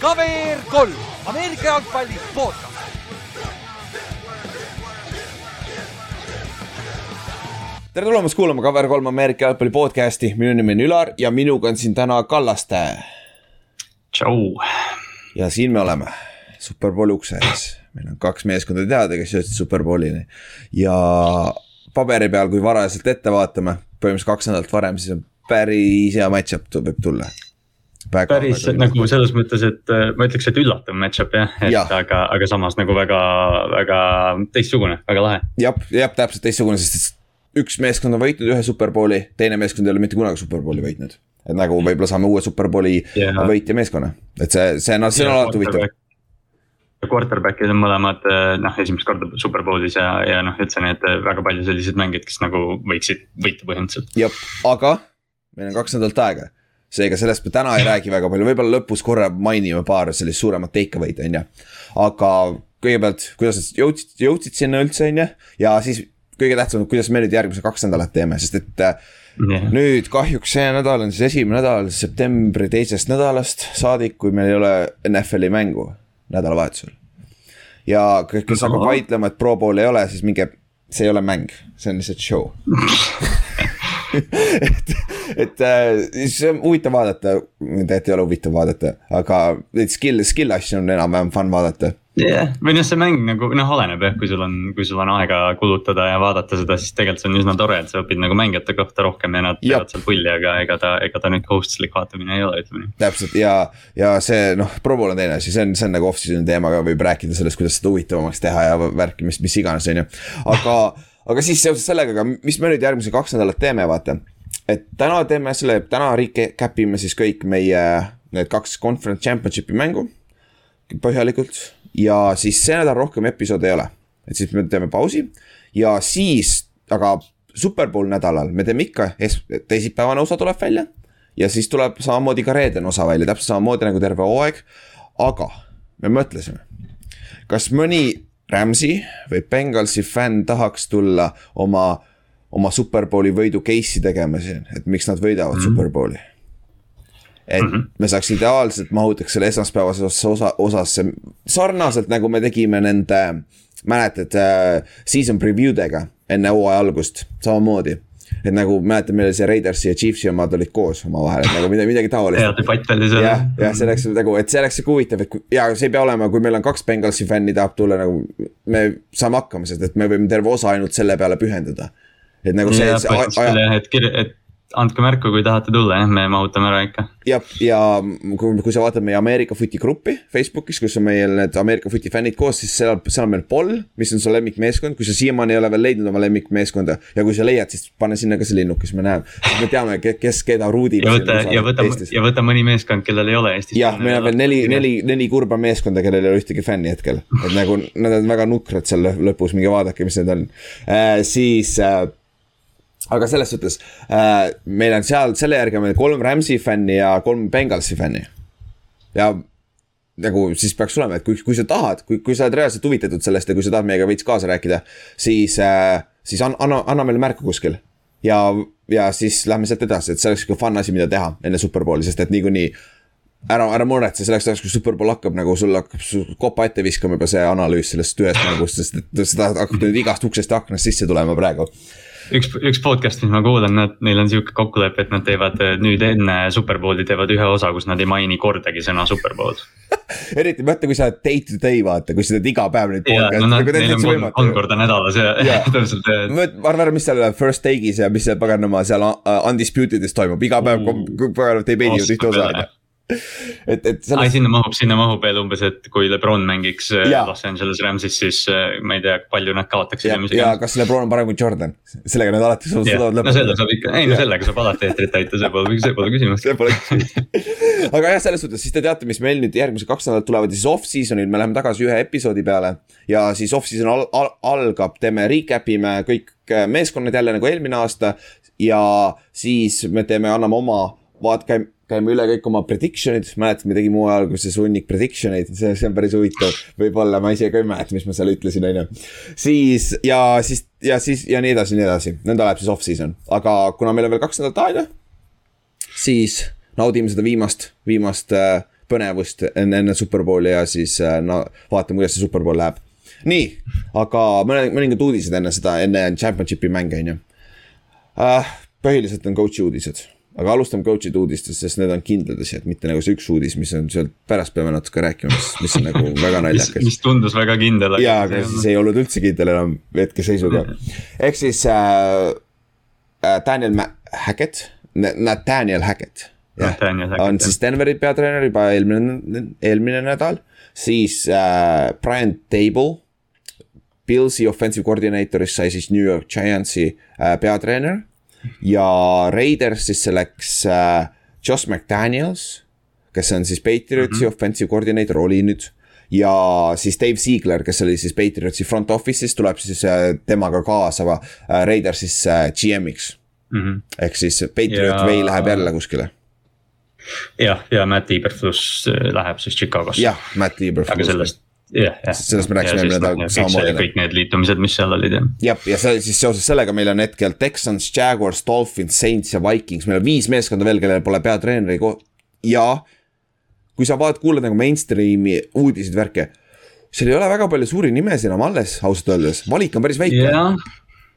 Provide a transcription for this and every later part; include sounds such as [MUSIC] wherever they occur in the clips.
KVR kolm, Ameerika jalgpalli podcast. tere tulemast kuulama KVR3 Ameerika jalgpalli podcast'i, minu nimi on Ülar ja minuga on siin täna Kallaste. tšau. ja siin me oleme, superbowli ukse ees, meil on kaks meeskonda teada, kes jõudsid superbowlini ja paberi peal, kui varajaselt ette vaatame, põhimõtteliselt kaks nädalat varem, siis on päris hea match-up võib tulla päris väga nagu selles mõttes, et äh, ma ütleks, et üllatav match-up jah, et ja. aga, aga samas nagu väga, väga teistsugune, väga lahe. jah, jah, täpselt teistsugune, sest üks meeskond on võitnud ühe superbowli, teine meeskond ei ole mitte kunagi superbowli võitnud. et nagu võib-olla saame uue superbowli yeah. võitja meeskonna, et see, see, no see on alati huvitav quarterback'id on mõlemad äh, noh, esimest korda superbowlis ja, ja noh, üldse need äh, väga palju sellised mängijad, kes nagu võiksid võita põhimõtteliselt. jah, aga meil on kaks nädalat aega seega sellest me täna ei räägi väga palju, võib-olla lõpus korra mainime paar sellist suuremat take away'd, on ju. aga kõigepealt, kuidas sa jõudsid, jõudsid sinna üldse, on ju, ja siis kõige tähtsam, kuidas me nüüd järgmised kaks nädalat teeme, sest et yeah. nüüd kahjuks see nädal on siis esimene nädal septembri teisest nädalast saadik, kui meil ei ole NFL-i mängu nädalavahetusel. ja kes hakkab vaidlema, et Pro Bowl ei ole, siis minge, see ei ole mäng, see on lihtsalt show [LAUGHS] et, et äh, see on huvitav vaadata, tegelikult ei ole huvitav vaadata, aga neid skill, skill asju on enam-vähem fun vaadata. Jah. Või noh, see mäng nagu noh, oleneb jah, kui sul on, kui sul on aega kulutada ja vaadata seda, siis tegelikult see on üsna tore, et sa õpid nagu mängijate kohta rohkem ja nad teevad seal pulli, aga ega ta, ega ta nüüd kohustuslik vaatamine ei ole, ütleme nii. täpselt ja, ja see noh, Pro Bowl on teine asi, see on, see on nagu off-season teema ka, võib rääkida sellest, kuidas seda huvitavamaks teha ja värki, mis, mis iganes, on ju, aga aga siis seoses sellega ka, mis me nüüd järgmised kaks nädalat teeme, vaata. et täna teeme selle, täna recap ime siis kõik meie need kaks conference championship'i mängu põhjalikult ja siis see nädal rohkem episoode ei ole. et siis me teeme pausi ja siis, aga superbowl nädalal me teeme ikka, teisipäevane osa tuleb välja. ja siis tuleb samamoodi ka reedene osa välja, täpselt samamoodi nagu terve hooaeg. aga me mõtlesime, kas mõni Ramsey või Bengalsi fänn tahaks tulla oma, oma superbowli võidu case'i tegema siin, et miks nad võidavad mm -hmm. superbowli. et mm -hmm. me saaks ideaalselt mahutaks selle esmaspäevasesse osa, osasse sarnaselt nagu me tegime nende, mäletad äh,, season preview dega enne hooaja algust, samamoodi et nagu mäletan, meil oli see Raidersi ja Chiefsi omad olid koos omavahel, et nagu midagi, midagi taolist. hea debatt oli seal. jah, jah, see oleks nagu, et see oleks sihuke huvitav, et kui, ja see ei pea olema, kui meil on kaks Bengalsi fänni tahab tulla nagu. me saame hakkama, sest et me võime terve osa ainult selle peale pühendada. et nagu see. jah, et, et andke märku, kui tahate tulla, jah, me mahutame ära ikka. jah, ja kui, kui sa vaatad meie Ameerika Footi gruppi Facebookis, kus on meil need Ameerika Footi fännid koos, siis seal, seal on meil poll, mis on su lemmikmeeskond, kui sa siiamaani ei ole veel leidnud oma lemmikmeeskonda. ja kui sa leiad, siis pane sinna ka see linnuk, siis me näeme, siis me teame, kes keda ruudib. ja võta, ja võta, ja võta mõni meeskond, kellel ei ole Eestis. jah, meil on veel neli, neli, neli kurba meeskonda, kellel ei ole ühtegi fänni hetkel, et nagu nad on väga nukrad seal lõpus, minge vaadake, mis need on äh,, siis äh, aga selles suhtes äh, meil on seal, selle järgi on meil kolm Rams'i fänni ja kolm Bengalsi fänni. ja nagu siis peaks olema, et kui, kui sa tahad, kui, kui sa oled reaalselt huvitatud sellest ja kui sa tahad meiega veits kaasa rääkida, siis äh,, siis anna, anna, anna meile märku kuskil. ja, ja siis lähme sealt edasi, et see oleks sihuke fun asi, mida teha enne superbowli, sest et niikuinii ära, ära muretse selleks ajaks, kui superbowl hakkab, nagu sul hakkab su kopa ette viskama juba see analüüs sellest ühest mängust, sest et seda hakkab nüüd igast uksest ja aknast sisse tulema praegu üks, üks podcast, mis ma kuulan, nad, neil on sihuke kokkulepe, et nad teevad äh, nüüd enne Superbowli teevad ühe osa, kus nad ei maini kordagi sõna Superbowl [LAUGHS] eriti mõtle, kui sa oled day to day vaata, kui sa teed iga päev neid podcast'e. No, nagu kolm, kolm korda nädalas ja, ja. täpselt. ma arvan ära, mis seal first take'is ja mis seal paganama seal Undisputed'is toimub, iga päev paganama teeb ühte osa on ju [LAUGHS] et, et sellest.... ai, sinna mahub, sinna mahub veel umbes, et kui Lebron mängiks äh, ja. Los Angeles Ramsis, siis äh, ma ei tea, palju nad kaotaksid. ja, ja kas Lebron on parem kui Jordan, sellega nad alati suudavad lõpetada. no selle saab ikka, ei no sellega saab alati eetrit täita, see pole, see pole küsimust. see pole küsimust. [LAUGHS] aga jah, selles suhtes, siis te teate, mis meil nüüd järgmised kaks nädalat tulevad ja siis off-season'il me läheme tagasi ühe episoodi peale. ja siis off-season al al algab, teeme recap ime kõik äh, meeskonnad jälle nagu eelmine aasta. ja siis me teeme, anname oma vaat-, käime käime üle kõik oma prediction'id, mäletad, me tegime hooaja alguses hunnik prediction eid, see, see on päris huvitav. võib-olla ma ise ka ei mäleta, mis ma seal ütlesin, on ju. siis ja siis ja siis ja nii edasi, nii edasi, nõnda läheb siis off-season, aga kuna meil on veel kaks nädalat aega. siis naudime seda viimast, viimast äh, põnevust enne, enne superbowli ja siis äh, no vaatame, kuidas see superbowl läheb. nii, aga mõned, mõningad uudised enne seda, enne championship'i mänge, on ju. põhiliselt on coach'i uudised aga alustame coach'ide uudistest, sest need on kindlad asjad, mitte nagu see üks uudis, mis on sealt pärast peame natuke rääkima, mis, mis on nagu [LAUGHS] väga naljakas mis tundus väga kindel. jaa, aga siis ei olnud üldse kindel enam hetkeseisuga. ehk siis äh, äh Daniel Hackett, Nathaniel Hackett. jah, on siis Denveri peatreener juba eelmine, eelmine nädal, siis äh, Brian Table. Pilsi offensive coordinator'ist sai siis New York Giantsi äh, peatreener ja Raidersisse läks äh, Josh McDaniels, kes on siis Patriotsi mm -hmm. offensive coordinator, oli nüüd ja siis Dave Ziegler, kes oli siis Patriotsi front office'is, tuleb siis äh, temaga kaasava äh, Raiders'is GM-iks mm. -hmm. ehk siis Patriot ja... Way läheb jälle kuskile. jah, ja Matt Eberflus läheb siis Chicagosse. jah, Matt Eberflus. aga sellest jah, jah. sellest me rääkisime eelmine nädal noh, samamoodi. kõik need liitumised, mis seal olid jah. jah, ja see siis seoses sellega meil on hetkel Texans, Jaguars, Dolphins, Saints ja Vikings, meil on viis meeskonda veel, kellel pole peatreeneri ko- ja. kui sa vaatad, kuulad nagu mainstream'i uudiseid, värke. seal ei ole väga palju suuri nimesid enam alles, ausalt öeldes, valik on päris väike. jah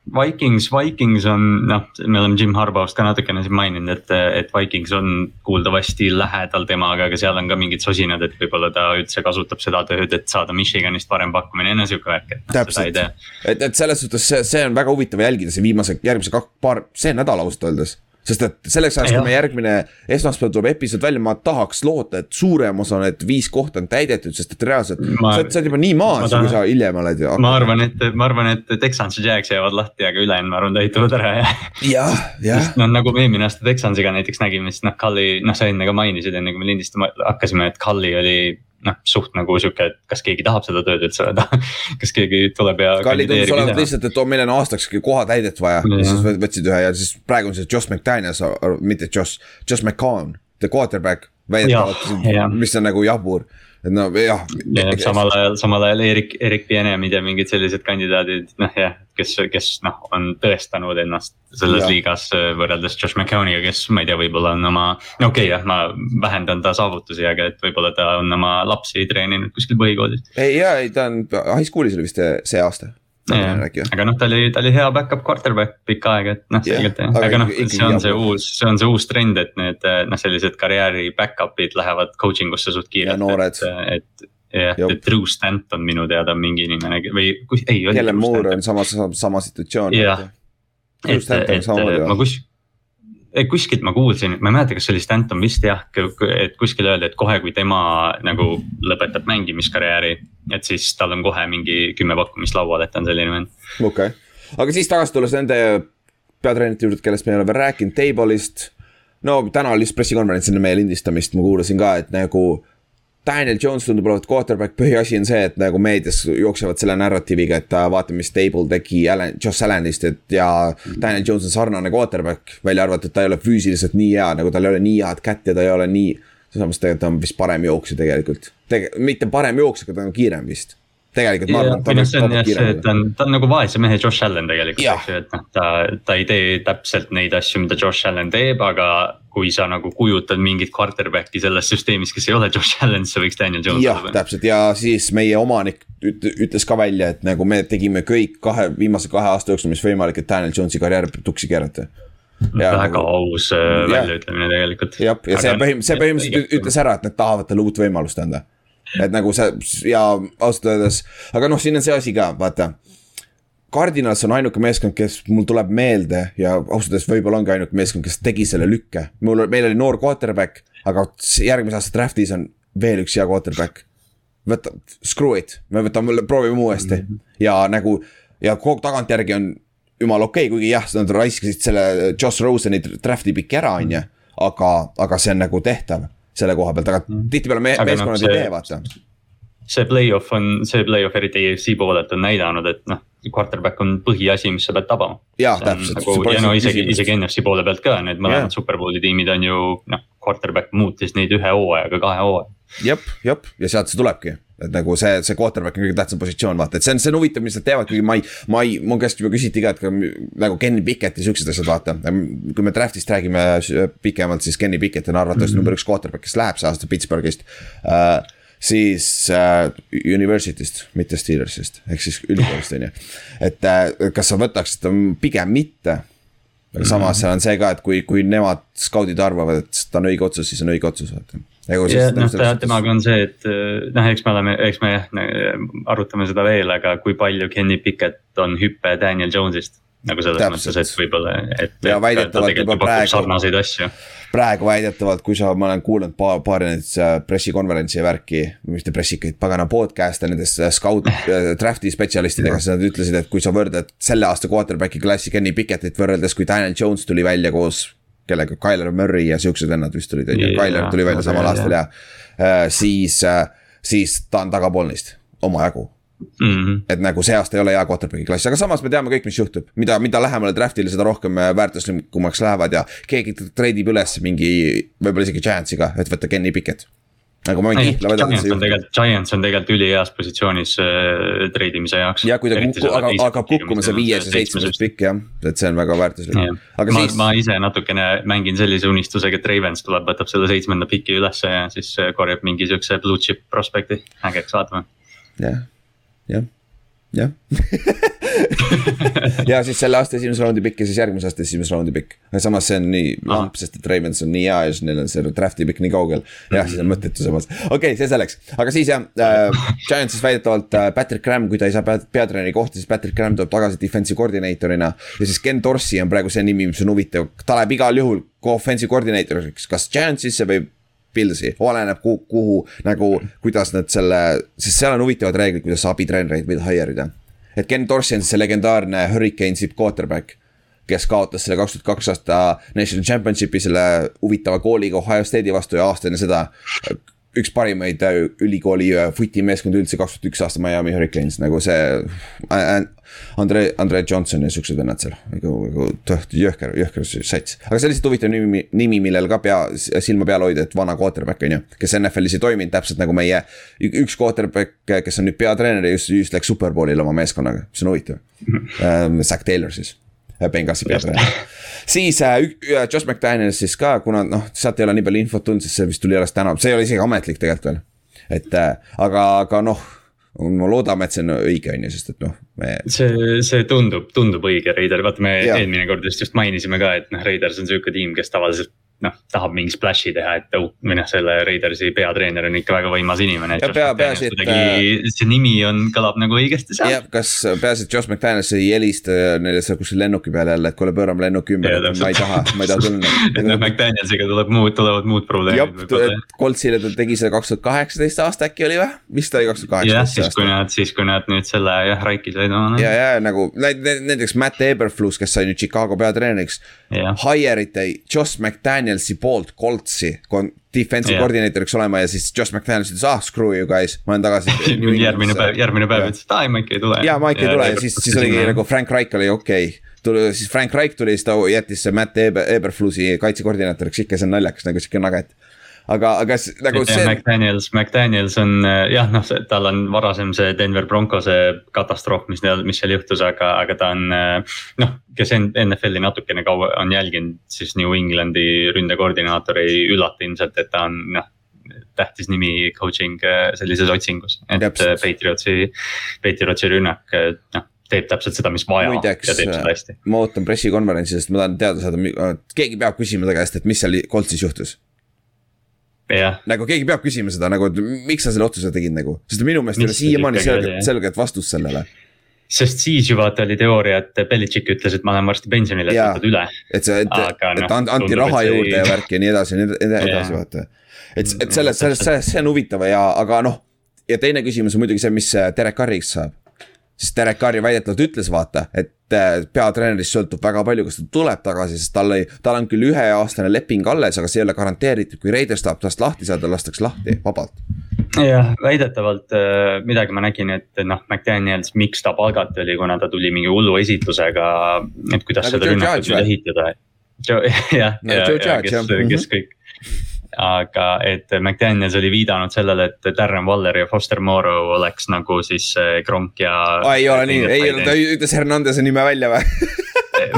Vikings, Vikings on noh, me oleme Jim Harbaugh'st ka natukene siin maininud, et, et Vikings on kuuldavasti lähedal temaga, aga seal on ka mingid sosinad, et võib-olla ta üldse kasutab seda tööd, et saada Michiganist parem pakkumine, no sihuke värk, et. täpselt, et, et selles suhtes see, see on väga huvitav jälgida, see viimase, järgmise kaks, paar, see nädal ausalt öeldes sest et selleks ajaks, kui meie järgmine esmaspäev tuleb episood välja, ma tahaks loota, et suurem osa need viis kohta on täidetud, sest et reaalselt ma, sa, sa oled juba nii maas, kui sa hiljem oled ju. ma arvan, et, ma arvan, et Texans ja Jags jäävad lahti, aga ülejäänud, ma arvan, täituvad ära ja. jah, jah. noh, nagu me eelmine aasta Texansiga näiteks nägime, siis noh, Cully, noh, sa enne ka mainisid, enne kui me lindistama hakkasime, et Cully oli noh, suht nagu sihuke, et kas keegi tahab seda tööd üldse öelda [LAUGHS] kas keegi tuleb ja. Kalli tundus olevat lihtsalt, et oo, meil on aastaks koha täidet vaja ja siis võtsid ühe ja siis praegu on see Josh McDaniels, mitte Josh, Josh McCown, the quarterback. väidetavalt, mis on nagu jabur et no jah. samal ajal, samal ajal Erik, Erik Pienemid ja mingid sellised kandidaadid, noh jah, kes, kes noh, on tõestanud ennast selles ja. liigas äh, võrreldes Josh McCowniga, kes ma ei tea, võib-olla on oma. no okei okay, jah, ma vähendan ta saavutusi, aga et võib-olla ta on oma lapsi treeninud kuskil põhikoolis. ei ja, ei ta on high school'is oli vist see aasta aga noh, ta oli, ta oli hea back-up quarterback pikka aega, et noh, selgelt jah, aga noh, see on see uus, see on see uus trend, et need noh, sellised karjääri back-up'id lähevad coaching usse suht kiirelt. et, et jah, et Drew Stanton minu teada on mingi inimene või kus, ei. Kellen Moore on sama, sama situatsioon. jah, et, et, et ma kus kuskilt ma kuulsin, ma ei mäleta, kas see oli Stanton vist jah, et kuskil öeldi, et kohe, kui tema nagu lõpetab mängimiskarjääri. et siis tal on kohe mingi kümme pakkumist laual, et ta on selline vend. okei okay., aga siis tagasi tulles nende peatreenerite juurde, kellest me ei ole veel rääkinud, Table'ist. no täna oli just pressikonverents enne meie lindistamist, ma kuulasin ka, et nagu Daniel Jones tundub olevat quarterback, põhiasi on see, et nagu meedias jooksevad selle narratiiviga, et vaata, mis Table tegi Allan, Josh Allanist, et ja Daniel Jones on sarnane quarterback. välja arvatud, ta ei ole füüsiliselt nii hea, nagu tal ei ole nii head kätt ja ta ei ole nii. samas tegelikult ta on vist parem jooksja tegelikult, tege-, mitte parem jooksja, aga ta on kiirem vist tegelikult ma arvan, et ta jah see, et ta on, ta on nagu vaese mehe Josh Allan tegelikult, eks ju, et noh, ta, ta ei tee täpselt neid asju, mida Josh Allan teeb, aga. kui sa nagu kujutad mingit quarterback'i selles süsteemis, kes ei ole [LAUGHS] Josh Allan, siis see võiks Daniel Jones olla. jah, täpselt ja siis meie omanik ütles ka välja, et nagu me tegime kõik kahe, viimase kahe aasta jooksul, mis võimalik, et Daniel Jonesi karjäär tuksi keerata Ja, väga nagu, aus äh, väljaütlemine tegelikult. jah, ja see põhim-, see põhimõtteliselt ütles ära, et nad tahavad talle uut võimalust anda et nagu see ja ausalt öeldes, aga noh, siin on see asi ka, vaata. Cardinals on ainuke meeskond, kes mul tuleb meelde ja ausalt öeldes võib-olla ongi ainuke meeskond, kes tegi selle lükke. mul, meil oli noor quarterback, aga järgmise aasta draft'is on veel üks hea quarterback. võta, screw it, me võtame, proovime uuesti mm -hmm. ja nagu ja kogu tagantjärgi on jumala okei okay,, kuigi jah, nad raiskasid selle Josh Roseni draft'i piki ära, on ju. aga, aga see on nagu tehtav selle koha pealt, aga mm. tihtipeale me, meeskonnad no, ei tee, vaata. see play-off on, see play-off eriti EFC poolelt on näidanud, et noh, quarterback on põhiasi, mis sa pead tabama. jaa, täpselt. Nagu, ja no isegi, isegi NFC poole pealt ka, need mõlemad superbowli tiimid on ju noh, quarterback muutis neid ühe hooajaga kahe hooaja. jep, jep ja sealt see tulebki, et nagu see, see quarterback on kõige tähtsam positsioon, vaata, et see on, see on huvitav, mis nad teevad, kuigi ma ei, ma ei, mu käest juba küsiti ka, et nagu Kenny Pickett ja siuksed asjad, vaata. kui me draft'ist räägime pikemalt, siis Kenny Pickett on arvatavasti mm -hmm. number üks quarterback, kes läheb see aasta Pittsburghist uh, siis äh, university'st, mitte Steelersist, ehk siis ülikoolist on ju. et äh, kas sa võtaksid, pigem mitte. aga samas seal on see ka, et kui, kui nemad skaudid arvavad, et ta on õige otsus, siis on õige otsus, vaata jah, noh ta, temaga on see, et noh, eks me oleme, eks me jah arutame seda veel, aga kui palju Kenny Pickett on hüpe Daniel Jones'ist. nagu selles Täpselt. mõttes, et võib-olla, et. ja väidetavalt juba praegu. sarnaseid asju praegu väidetavalt, kui sa, ma olen kuulnud paar, paari nendest äh, pressikonverentsi ja värki, mitte pressikaid, pagana podcast'e nendest äh, scout [LAUGHS] äh, draft'i spetsialistidega, siis nad ütlesid, et kui sa võrdled selle aasta quarterback'i klassi Kenny Pickettit võrreldes, kui Daniel Jones tuli välja koos kellega, Tyler Murray ja siuksed vennad vist tulid, on ju, Tyler tuli välja samal aastal ja siis, siis ta on tagapool neist omajagu. Mm -hmm. et nagu see aasta ei ole hea quarterback'i klass, aga samas me teame kõik, mis juhtub, mida, mida lähemale draft'ile, seda rohkem äh, väärtuslikumaks lähevad ja keegi treidib üles mingi, võib-olla isegi Giantsiga, et võtta Kenny Pickett nagu ma võin kihla vedada. Giants on tegelikult, Giants on tegelikult üliheas positsioonis äh, treidimise jaoks. ja kui ta kukku, aga hakkab kukkuma see viies ja seitsmes pikk jah, et see on väga väärtuslik. aga ma, siis. ma ise natukene mängin sellise unistusega, et Ravens tuleb, võtab selle seitsmenda piki ülesse ja siis äh, korjab mingi siukse blue chip prospekti, ägeks vaatame. jah jah, jah [LAUGHS] ja siis selle aasta esimese raundi pikk ja siis järgmise aasta esimese raundi pikk. samas see on nii lamp, sest et Ravens on nii hea ja siis neil on see draft'i pikk nii kaugel. jah, siis on mõttetu samas, okei okay,, see selleks, aga siis jah äh,, Giantsis väidetavalt äh, Patrick Graham, kui ta ei saa peatreeneri kohta, siis Patrick Graham tuleb tagasi defensive koordinaatorina. ja siis Ken Dorsey on praegu see nimi, mis on huvitav, ta läheb igal juhul offensive koordinaatoriks, kas Giantsisse või Pilsi, oleneb kuhu, kuhu nagu, kuidas nad selle, sest seal on huvitavad reeglid, kuidas sa abitreenereid võid hire ida. et Ken Dorsey on see legendaarne Hurricanes'i quarterback, kes kaotas selle kaks tuhat kaks aasta National Championship'i selle huvitava kooliga Ohio State'i vastu ja aasta enne seda üks parimaid äh, ülikooli äh, futimeeskond üldse, kaks tuhat üks aasta Miami Hurricanes, nagu see äh,. Andre, Andre Johnson ja siuksed vennad seal, nagu, nagu jõhker, jõhker sats. aga see on lihtsalt huvitav nimi, nimi, millel ka pea, silma peal hoida, et vana quarterback on ju. kes NFL-is ei toiminud täpselt nagu meie, üks quarterback, kes on nüüd peatreener ja just, just läks superbowlile oma meeskonnaga, mis on huvitav [LAUGHS] ähm,. Zack Taylor siis Benghazi peatreener. [LAUGHS] siis äh, Josh McDaniel siis ka, kuna noh, sealt ei ole nii palju infot tulnud, sest see vist tuli alles täna, see ei ole isegi ametlik tegelikult veel. et äh, aga, aga noh no loodame, et see on õige, on ju, sest et noh, me. see, see tundub, tundub õige Raider, vaata me ja. eelmine kord just, just mainisime ka, et noh, Raiders on sihuke tiim, kes tavaliselt noh, tahab mingi splash'i teha, et oh, või noh, selle Raidersi peatreener on ikka väga võimas inimene. et. Äh, see nimi on, kõlab nagu õigesti seal. jah, kas peaasi, et Josh McDaniels ei helista neile seal kuskil lennuki peal jälle, et kuule, pöörame lennuki ümber, et ma ei taha, ma ei taha tulla [LAUGHS] et noh, McDanielsiga tuleb muud, tulevad muud probleemid. jah, Coltsile ta tegi selle kaks tuhat kaheksateist aasta äkki oli või? vist oli kaks tuhat kaheksateist. jah, siis kui nad, siis kui nad nüüd selle jah, Raiki said oma. ja, ja nagu näiteks Matt Eberflus, kes sai nüüd Chicago peatreeneriks. Hire ite Josh McDanielsi poolt Coltsi defensive yeah. koordineeritoriks olema ja siis Josh McDaniels ütles, ah screw you guys, ma olen tagasi [LAUGHS] järgmine päev, järgmine päev ütles, et aa ei, Mike ei tule. ja Mike ei tule ja siis, siis oligi nagu Frank Reich oli okei okay. tuli, siis Frank Reich tuli, siis ta jättis Matt Eber, Eberflusi kaitsekoordinaatoriks, ikka see on naljakas nagu sihuke nugget aga, aga nagu see. McDaniels, McDaniels on jah, noh, tal on varasem see Denver Broncose katastroof, mis, mis seal juhtus, aga, aga ta on. noh, kes NFL-i natukene kaua on jälginud, siis New Englandi ründekoordinaator ei üllata ilmselt, et ta on noh tähtis nimi coaching sellises otsingus, et Patriotsi, Patriotsi rünnak, noh teeb täpselt seda, mis vaja Muideks, ja teeb seda hästi. ma ootan pressikonverentsi, sest ma tahan teada saada, keegi peab küsima ta käest, et mis seal Coltsis juhtus nagu keegi peab küsima seda nagu, et miks sa selle otsuse tegid nagu, sest minu meelest ei ole siiamaani selget, selget vastust sellele. Sest siis ju vaata oli teooria, et Belichik ütles, et ma lähen varsti pensionile, et võtad üle. et see, et, et no, anti raha juurde ei... ja värki ja nii edasi ja nii edasi, vaata. et, et selles, selles, selles, see on huvitav ja, aga noh. ja teine küsimus on muidugi see, mis Derek Carriks saab sest Derek Carri väidetavalt ütles, vaata, et äh, peatreenerist sõltub väga palju, kas ta tuleb tagasi, sest tal ei, tal on küll üheaastane leping alles, aga see ei ole garanteeritud, kui Raiders tahab tast lahti saada, lastakse lahti vabalt. jah, väidetavalt äh, midagi ma nägin, et noh, McDaniels, miks ta palgati oli, kuna ta tuli mingi hullu esitlusega, et kuidas nagu seda rünnakut nüüd ehitada. [LAUGHS] jah, ja, ja kes, kes kõik aga et McDaniels oli viidanud sellele, et Darren Waller ja Foster Moreau oleks nagu siis Kronk ja. ei ole nii, ei, ta ütles Hernandese nime välja või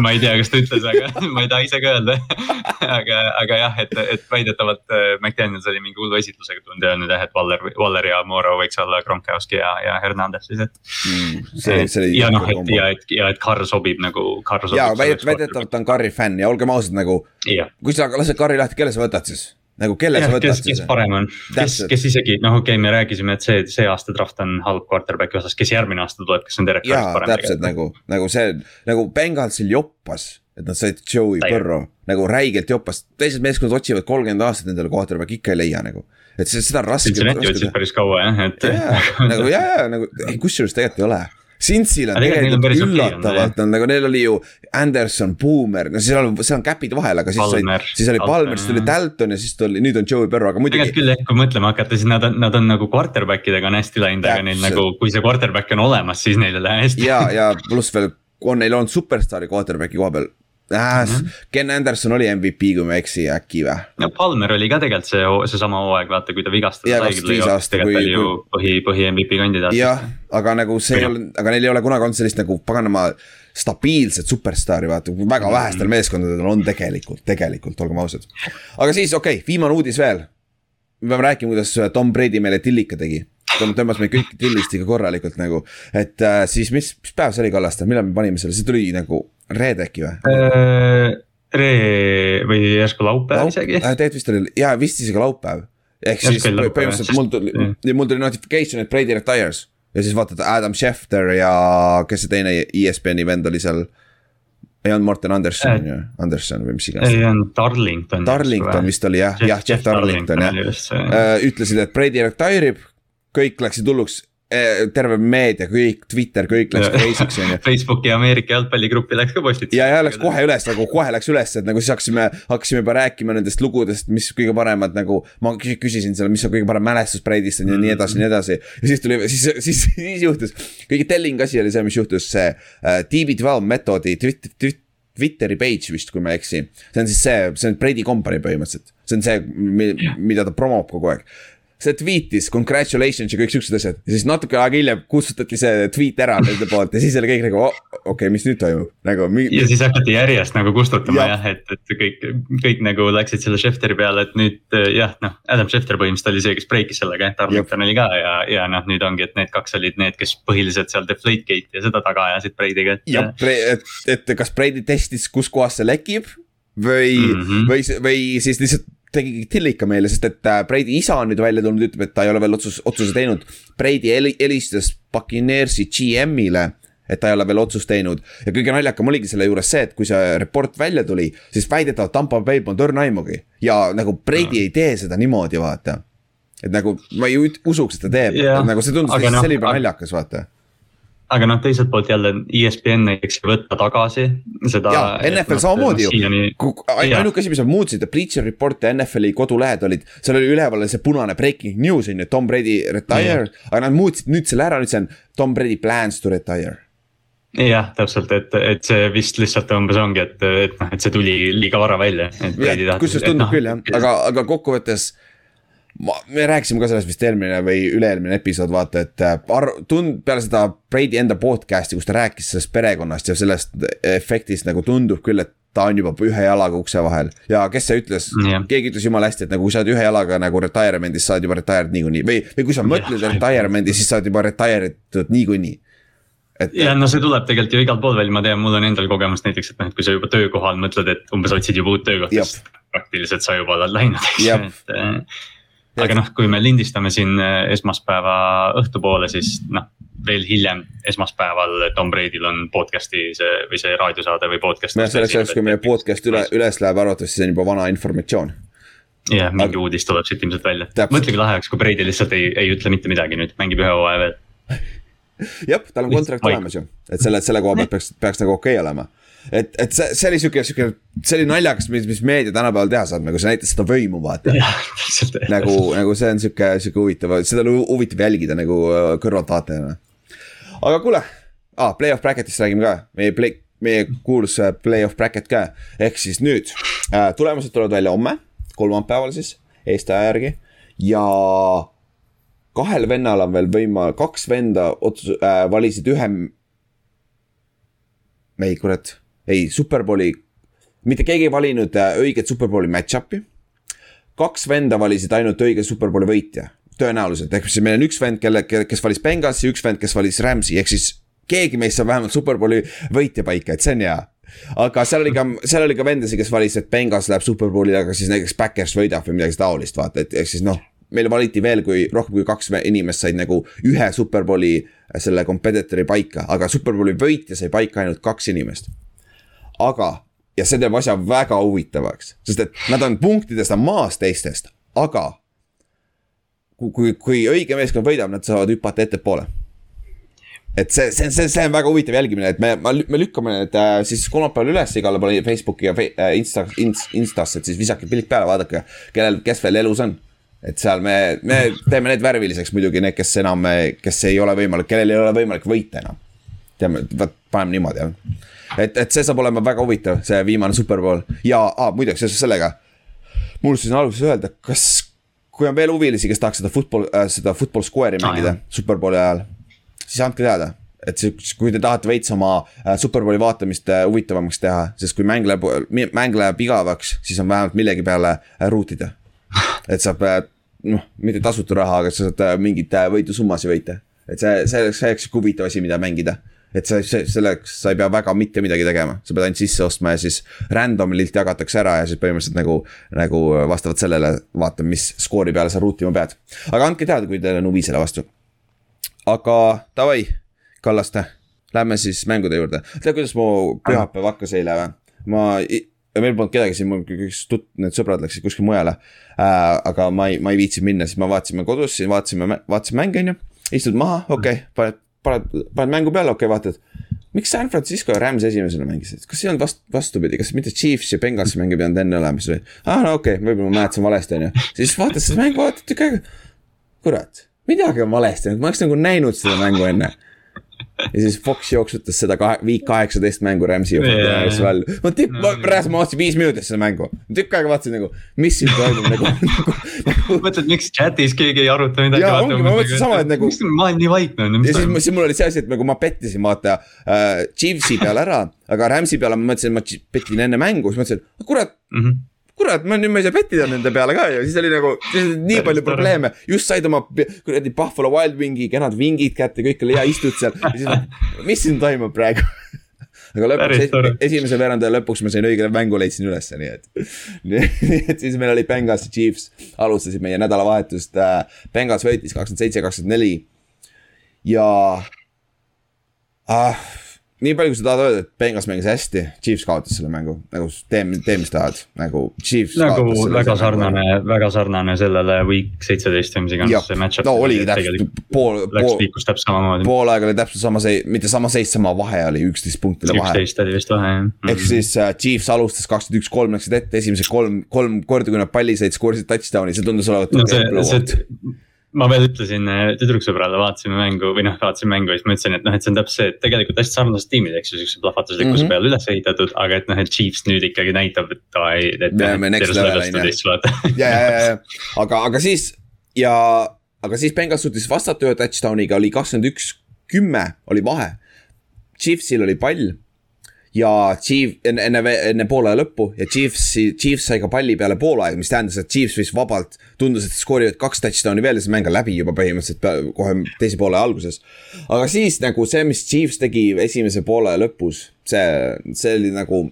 ma ei tea, kas ta ütles, aga [LAUGHS] ma ei taha ise ka öelda [LAUGHS] aga, aga jah, et, et väidetavalt äh, McDaniels oli mingi hullu esitlusega tulnud ja öelnud jah, et Waller, Waller ja Moro võiks olla Gronkowski ja, ja Hernandez siis, et mm,. Ja noh, et ja, et, ja et Carr sobib nagu, Carr sobib. ja väidetavalt ta on Carri fänn ja olgem ausad nagu, kui sa lased Carri lahti, kelle sa võtad siis? Nagu kelle ja, sa võtad kes, siis? kes parem on, kes, kes isegi noh, okei okay,, me rääkisime, et see, see aasta draft on halb quarterback'i osas, kes järgmine aasta tuleb, kes on Derek Carrist parem. täpselt nagu, nagu see nagu Bengalsil joppas, et nad said Joey Burrow nagu räigelt joppas, teised meeskonnad otsivad kolmkümmend aastat endale quarterback'i ikka ei leia nagu. et see, seda on raske. Cincinnati otsis päris kaua jah, et. nagu ja, ja nagu kusjuures tegelikult ei ole Cincy'l on tegelikult üllatavalt on nagu neil oli ju Anderson, Boomer, no seal on, seal on käpid vahel, aga siis Palmer, sai, siis oli Palmer, siis tuli Dalton ja siis tuli, nüüd on Joey Burrow, aga muidugi. tegelikult küll jah, kui mõtlema hakata, siis nad on, nad on nagu quarterback idega on hästi läinud, aga neil nagu, kui see quarterback on olemas, siis neil ei lähe hästi. ja, ja pluss veel on neil olnud superstaari quarterback'i koha peal äh, mm. -hmm. Ken Anderson oli MVP, kui ma ei eksi, äkki või? no Palmer oli ka tegelikult see, seesama hooaeg, vaata, kui ta vigastas. tegelikult kui, oli ju põhi, põhi MVP kandidaat. jah, aga nagu see ei ole, aga neil ei ole kunagi olnud sellist nagu paganama stabiilset superstaari, vaata, väga mhm. vähestel meeskondadel on tegelikult, tegelikult, olgem ausad. aga siis, okei okay,, viimane uudis veel. me peame rääkima, kuidas Tom Brady meile tillika tegi tõmbas meid kõik tillistiga korralikult nagu, et äh, siis mis, mis päev see oli, Kallaste, millal me panime selle, see tuli nagu reede äkki või äh,? Ree või järsku laupäev Laup... isegi äh,. tegelikult vist oli, jaa vist isegi laupäev. ehk siis põhimõtteliselt mul tuli, mul tuli notification, et Brady retires. ja siis vaatad Adam Schefter ja kes see teine ESPN-i vend oli seal ei olnud Morten Anderson äh, ju, Anderson või mis iganes. ei olnud Darlington. Darlington vist oli jah, jah, Jeff Darlington jah. Äh, ütlesid, et Brady retire ib, kõik läksid hulluks Eh, terve meedia, kõik, Twitter, kõik läks crazy'ks on ju. [LAUGHS] Facebooki Ameerika jalgpalligruppi läks ka postitus. ja, ja läks kohe üles nagu kohe läks üles, et nagu siis hakkasime, hakkasime juba rääkima nendest lugudest, mis kõige paremad nagu. ma küsisin seal, mis on kõige parem mälestus Breidist on ju mm -hmm. nii edasi, nii edasi. ja siis tuli, siis, siis, siis juhtus, kõige telling asi oli see, mis juhtus, see uh, DB12 meetodi Twitter, Twitter Twitteri page vist, kui ma ei eksi. see on siis see, see on Brady Company põhimõtteliselt. see on see, mida ta promob kogu aeg see tweet'is congratulations ja kõik siuksed asjad. ja siis natuke aega hiljem kustutati see tweet ära nende poolt ja siis oli kõik nagu oh, okei okay,, mis nüüd toimub, nagu. ja siis hakati järjest nagu kustutama jah, jah, et, et kõik, kõik nagu läksid selle Schefteri peale, et nüüd jah, noh. Adam Schefter põhimõtteliselt oli see, kes breikis sellega, et Arlington oli ka ja, ja noh, nüüd ongi, et need kaks olid need, kes põhiliselt seal Deflategate ja seda taga ajasid Brady'ga, et. jah, et, et kas Brady testis, kus kohas see lekib või mm, -hmm. või, või siis lihtsalt tegi tillika meile, sest et äh, Brady isa on nüüd välja tulnud, ütleb, et ta ei ole veel otsus, otsuse teinud. Brady helistas Buccaneersi GM-ile, et ta ei ole veel otsust teinud. ja kõige naljakam oligi selle juures see, et kui see report välja tuli, siis väidetavalt Tampa Bay polnud õrna aimugi. ja nagu Brady mm. ei tee seda niimoodi, vaata. et nagu ma ei usuks, et ta teeb, nagu see tundus lihtsalt no, selline naljakas, vaata aga noh, teiselt poolt jälle ESPN näiteks ei võta tagasi seda. jaa, NFL no, samamoodi ju siiani... ainuke asi, mis nad muutsid, Bleacher Report ja NFL-i kodulehed olid, seal oli üleval see punane breaking news on ju, Tom Brady retire, aga nad muutsid nüüd selle ära, nüüd see on Tom Brady plans to retire jah, täpselt, et, et see vist lihtsalt umbes ongi, et, et noh, et see tuli liiga vara välja. kusjuures tundub no, küll jah, aga, aga kokkuvõttes ma, me rääkisime ka sellest vist eelmine või üle-eelmine episood, vaata, et äh, ar-, tund-, peale seda Brady enda podcast'i, kus ta rääkis sellest perekonnast ja sellest efektist nagu tundub küll, et ta on juba ühe jalaga ukse vahel. Ja kes see ütles? Yeah., keegi ütles jumala hästi, et nagu kui sa oled ühe jalaga nagu retirement'is, sa oled juba retired niikuinii. Või, või kui sa mõtled yeah. retirement'i, siis sa oled juba retired niikuinii. Et. ja no see tuleb tegelikult ju igalt poolt välja, ma tean, mul on endal kogemus näiteks, et noh, et kui sa juba töökohal mõtled, et umbes otsid juba uut töökohta, siis praktiliselt sa juba oled läinud, eks. Ju, et äh, aga noh, kui me lindistame siin äh, esmaspäeva õhtupoole, siis noh, veel hiljem esmaspäeval Tom Brady'l on podcast'i see või see raadiosaade või podcast. nojah, selleks ajaks, kui meie podcast üle, üles läheb, arvatavasti see on juba vana informatsioon. jah mingi aga... uudis tuleb siit ilmselt välja. mõtle, kui lahe oleks, kui Brady lihtsalt ei, ei ütle mitte midagi nüüd, mängib ühe hooaja veel jah, tal on kontrakt olemas ju, et selle, selle koha pealt peaks, peaks nagu okei okay olema et, et see, see oli sihuke, sihuke, see oli naljakas, mis, mis meedia tänapäeval teha saab, nagu see näitas seda võimu, vaata. nagu, nagu see on sihuke, sihuke huvitav, seda on huvitav jälgida nagu äh, kõrvaltvaatajana. aga kuule ah,, play-off bracket'ist räägime ka, meie play, meie kuulus äh, play-off bracket ka. ehk siis nüüd äh, tulemused tulevad välja homme, kolmapäeval siis Eesti aja järgi ja kahel vennal on veel võima-, kaks venda otsus- äh,, valisid ühe. ei, kurat, ei, Superbowli, mitte keegi ei valinud äh, õiget Superbowli match-up'i. kaks venda valisid ainult õige Superbowli võitja, tõenäoliselt, ehk siis meil on üks vend, kelle, kes valis Benghasi, üks vend, kes valis Rams'i, ehk siis keegi meist saab vähemalt Superbowli võitja paika, et see on hea aga seal oli ka, seal oli ka vendasid, kes valisid, et Bengals läheb Superbowli, aga siis näiteks Backers võidab või midagi taolist, vaata, et ehk siis noh meil valiti veel, kui rohkem kui kaks inimest said nagu ühe Superbowli selle competitor'i paika, aga Superbowli võitja sai paika ainult kaks inimest. Aga, ja see teeb asja väga huvitavaks, sest et nad on punktidest on maas teistest, aga. kui, kui, õige meeskond võidab, nad saavad hüpata ettepoole et see, see, see, see on väga huvitav jälgimine, et me, me lükkame need äh, siis kolmapäeval üles igale poole Facebooki ja äh, Insta, Instasse, et siis visake pilk peale, vaadake, kellel, kes veel elus on et seal me, me teeme need värviliseks muidugi, need, kes enam, kes ei ole võimalik, kellel ei ole võimalik võita enam. teeme, vot paneme niimoodi jah. Et, et see saab olema väga huvitav, see viimane superpool ja ah, muideks seoses sellega. mul unustasin alguses öelda, kas, kui on veel huvilisi, kes tahaks seda football äh,, seda football square'i mängida ah, superbowli ajal. siis andke teada et see, kui te tahate veits oma äh, superbowli vaatamist äh, huvitavamaks teha, sest kui mäng läheb, mäng läheb igavaks, siis on vähemalt millegi peale äh, ruutida. [LAUGHS] et saab noh, mitte tasuta raha, aga sa saad mingeid võidusummasid võita. et see, see oleks, see oleks sihuke huvitav asi, mida mängida. Et sa, selleks sa ei pea väga mitte midagi tegema, sa pead ainult sisse ostma ja siis random'ilt jagatakse ära ja siis põhimõtteliselt nagu, nagu vastavalt sellele vaatame, mis skoori peale sa ruutima pead. aga andke teada, kui teil on huvi selle vastu. aga davai, Kallaste, lähme siis mängude juurde. tead, kuidas mu pühapäev hakkas eile või? ma meil polnud kedagi siin, mul üks tut-, need sõbrad läksid kuskile mujale äh,. aga ma ei, ma ei viitsinud minna, siis me vaatasime kodus, siin vaatasime, vaatasime mänge, on ju. istud maha, okei okay,, paned, paned, paned mängu peale, okei okay,, vaatad. miks San Francisco ja Rams esimesena mängisid, kas ei olnud vast-, vastupidi, kas mitte Chiefs ja Bengalsi mäng ei pidanud enne olema, siis oli. aa ah, no okei okay,, võib-olla ma mäletasin valesti, on ju. siis vaatad seda mängu, vaatad tükk aega. kurat, midagi on valesti, ma oleks nagu näinud seda mängu enne ja siis Fox jooksutas seda kahe, viik kaheksateist mängu Rams'i yeah. välja. ma tükk, ma pärast ma vaatasin viis minutit seda mängu. tükk aega vaatasin nagu, mis siin toimub nagu, [LAUGHS] nagu, nagu. mõtled, miks chat'is keegi ei aruta midagi. jaa, ongi, ma mõtlesin sama, et nagu. miks ma olen nii vaikne olnud. ja siis, siis mul oli see asi, et nagu ma pettisin vaata äh, Chiefsi peale ära, aga Rams'i peale ma mõtlesin, et ma pettin enne mängu, siis mõtlesin, kurat mm. -hmm kurat, ma nüüd ma ei saa pettida nende peale ka ju, siis oli nagu nii palju probleeme, just said oma kuradi Buffalo Wild Wingi kenad vingid kätte, kõik oli hea, istud seal ja siis, mis siin toimub praegu [LAUGHS] aga lõpuks, esimese veerandaja lõpuks ma sain õige mängu leidsin ülesse, nii et. [LAUGHS] nii et siis meil oli ja Chiefs, alustasid meie nädalavahetust äh,. Bengals võitis kakskümmend seitse, kakskümmend neli. ja ah, nii palju, kui sa tahad öelda, et Bengals mängis hästi, Chiefs kaotas selle mängu, nagu tee, tee, mis tahad, nagu Chiefs. nagu väga sarnane, väga sarnane sellele week seitseteist või mis iganes see match-up. no oligi täpselt pool. Samamoodi. pool aega oli täpselt sama seis, mitte sama seis, sama vahe oli üksteist punkti oli vahe. üksteist oli vist vahe jah -hmm.. ehk siis uh, Chiefs alustas kakskümmend üks, kolm läksid ette, esimesed kolm, kolm korda, kui nad palli said, skoorisid touchdown'i, see tundus olevat no,. see, see ma veel ütlesin eh, tüdruksõbrale, vaatasime mängu või noh, vaatasime mängu ja siis ma ütlesin, et noh, et see on täpselt see, et tegelikult hästi sarnased tiimid, eks ju, siukse plahvatuslikkuse mm -hmm. peale üles ehitatud, aga et noh, et Chiefs nüüd ikkagi näitab, et ai, et. [LAUGHS] ja, ja, ja, ja, aga, aga siis ja, aga siis Bengals suutis vastata ühe touchdown'iga, oli kakskümmend üks, kümme oli vahe. Chiefsil oli pall ja Chief enne, enne, enne poolaja lõppu ja Chiefs, Chiefs sai ka palli peale poolaega, mis tähendas, et Chiefs võis vabalt, tundus, et skoorivad kaks touchdown'i veel ja see mäng on läbi juba põhimõtteliselt kohe teise poole alguses. aga siis nagu see, mis Chiefs tegi esimese poolaja lõpus, see, see oli nagu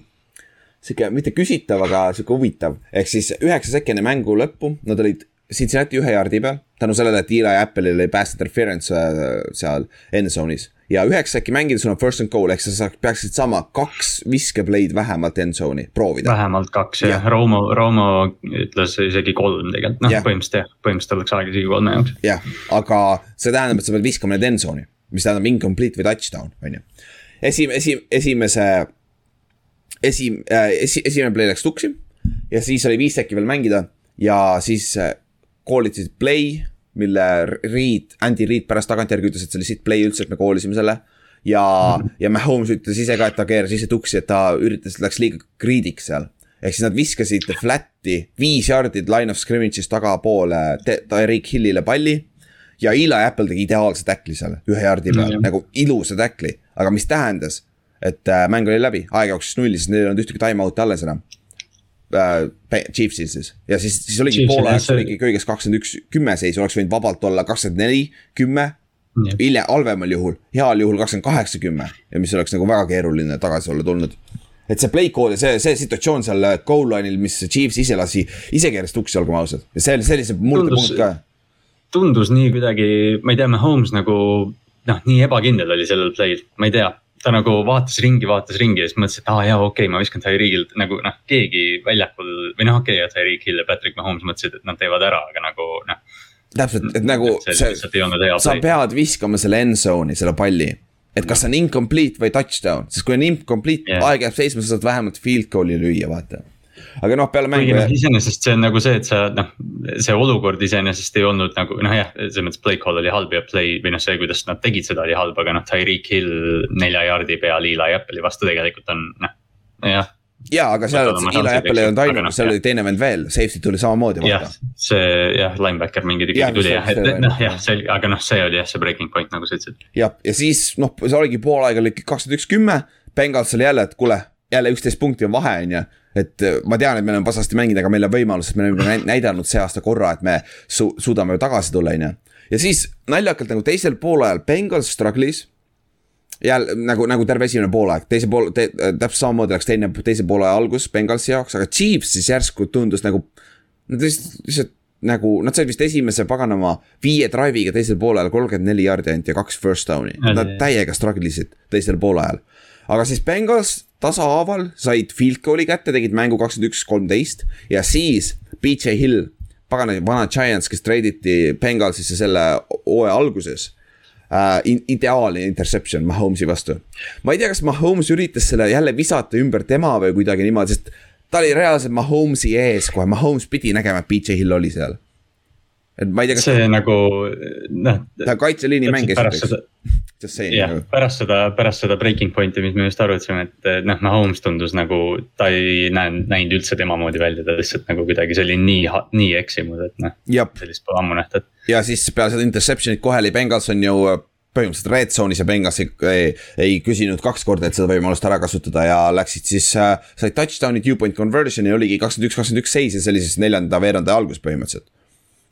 sihuke mitte küsitav, aga sihuke huvitav, ehk siis üheksa sekki enne mängu lõppu, nad olid Cincinnati ühe jaardi peal, tänu sellele, et Eli Apple'il oli pass interference äh, seal end zone'is ja üheksa äkki mängida, sul on first and goal, ehk sa saaks, peaksid saama kaks viskeplay'd vähemalt end zone'i, proovida. vähemalt kaks jah ja., Romo, Romo ütles isegi kolm tegelikult, noh põhimõtteliselt jah, põhimõtteliselt oleks aega isegi kolme jaoks. jah, aga see tähendab, et sa pead viskama need end zone'i, mis tähendab incomplete või touchdown, on ju. esim-, esim-, esimese, esim- äh,, esi-, esimene play läks tuksi ja siis oli viis äkki veel mängida ja siis äh, koolitasid play mille Reed, Andy Reed pärast tagantjärgi ütles, et see oli sitt play üldse, et me koolisime selle. ja mm, -hmm. ja Mahomes ütles ise ka, et ta keeras ise tuksi, et ta üritas, läks liiga greedy'ks seal. ehk siis nad viskasid flat'i viis jaardit line of scrimmage'ist tagapoole Tyreek Hillile palli. ja Eli Apple tegi ideaalse tackli seal ühe jaardi peal mm, -hmm. nagu ilusa tackli, aga mis tähendas, et äh, mäng oli läbi, aeg jooksis nulli, sest neil ei olnud ühtegi time out'i alles enam äh,. Chiefsil siis ja siis, siis oligi pool ajaks oligi kõigest kakskümmend üks, kümme seis, oleks võinud vabalt olla kakskümmend neli, kümme. hiljem, halvemal juhul, heal juhul kakskümmend kaheksa, kümme ja mis oleks nagu väga keeruline tagasi olla tulnud et see play call ja see, see situatsioon seal goal line'il, mis Chiefs ise lasi, ise keeras tuksi, olgem ausad. ja see, see oli see murdepunkt ka. tundus nii kuidagi, ma ei tea, Mahomes nagu noh, nii ebakindel oli sellel play'l, ma ei tea. Ta nagu vaatas ringi, vaatas ringi ja siis mõtles, et aa ah, jaa, okei okay,, ma viskan Tyreegilt nagu noh, keegi väljakul või noh, okei okay,, Tyreek Hill ja Patrick Mahomes mõtlesid, et nad teevad ära, aga nagu noh. täpselt, et nagu et see, see, sa pead viskama selle end zone'i, selle palli et kas see on incomplete või touchdown, sest kui on incomplete yeah., aeg jääb seisma, sa saad vähemalt field goal'i lüüa, vaata. Aga noh, peale mängu. noh, iseenesest see on nagu see, et sa noh, see olukord iseenesest ei olnud nagu noh, jah, selles mõttes play call oli halb ja play või noh, see, kuidas nad tegid seda oli halb, aga noh, Tyreek Hill nelja jaardi peal Eli Apple'i vastu tegelikult on noh, jah jaa, aga seal Eli Apple ei olnud ainult, seal oli teine vend veel, safety tuli samamoodi. jah, see jah, linebacker mingi tükk tuli jah, et noh jah, see oli, aga noh, see oli jah, see breaking point nagu sa ütlesid. jah, ja siis noh, see oligi pool aega oli kakskümmend üks, kümme. Bengals oli jälle, et kuule, jälle üksteist punkti on vahe, on ju. Et äh, ma tean, et me oleme pasasti mänginud, aga meil on võimalus, et me oleme näidanud see aasta korra, et me su suudame tagasi tulla, on ju. ja siis naljakalt nagu teisel poolajal Bengals struggle'is jälle nagu, nagu terve esimene poolaeg, teise pool te,, täpselt samamoodi läks teine, teise poolaja algus Bengalsi jaoks, aga Chiefs siis järsku tundus nagu. Nad lihtsalt, nagu, nad said vist esimese paganama viie drive'iga teisel poolel kolmkümmend neli jaardi ainult ja kaks first down'i, nad täiega struggle isid teisel poolajal. Aga siis Bengals tasahaaval said field goal'i kätte, tegid mängu kakskümmend üks, kolmteist ja siis BJ Hill, pagana vana Giants, kes treiditi Bengalsisse selle hooaja alguses äh, ideaalne interception Mahomes'i vastu. ma ei tea, kas Mahomes üritas selle jälle visata ümber tema või kuidagi niimoodi, sest ta oli reaalselt Mahomes'i ees kohe, Mahomes pidi nägema, et BJ Hill oli seal. Et ma ei tea, kas. see ta... nagu noh. kaitseliini mäng esiteks. jah, nagu. pärast seda, pärast seda breaking point'i, mis me just arutasime, et noh, Mahomes tundus nagu ta ei näinud, näinud üldse tema moodi välja, ta lihtsalt nagu kuidagi, see oli nii, nii eksinud, et noh. sellist pole ammu nähtud ja siis peale seda interception'it kohe oli Bengals on ju äh, põhimõtteliselt red zone'is ja Bengals ei, ei, ei küsinud kaks korda, et seda võimalust ära kasutada ja läksid siis äh,. said touchdown'i, two point conversion'i oligi kakskümmend üks, kakskümmend üks seis ja see oli siis neljanda veeranda algus põhimõtteliselt.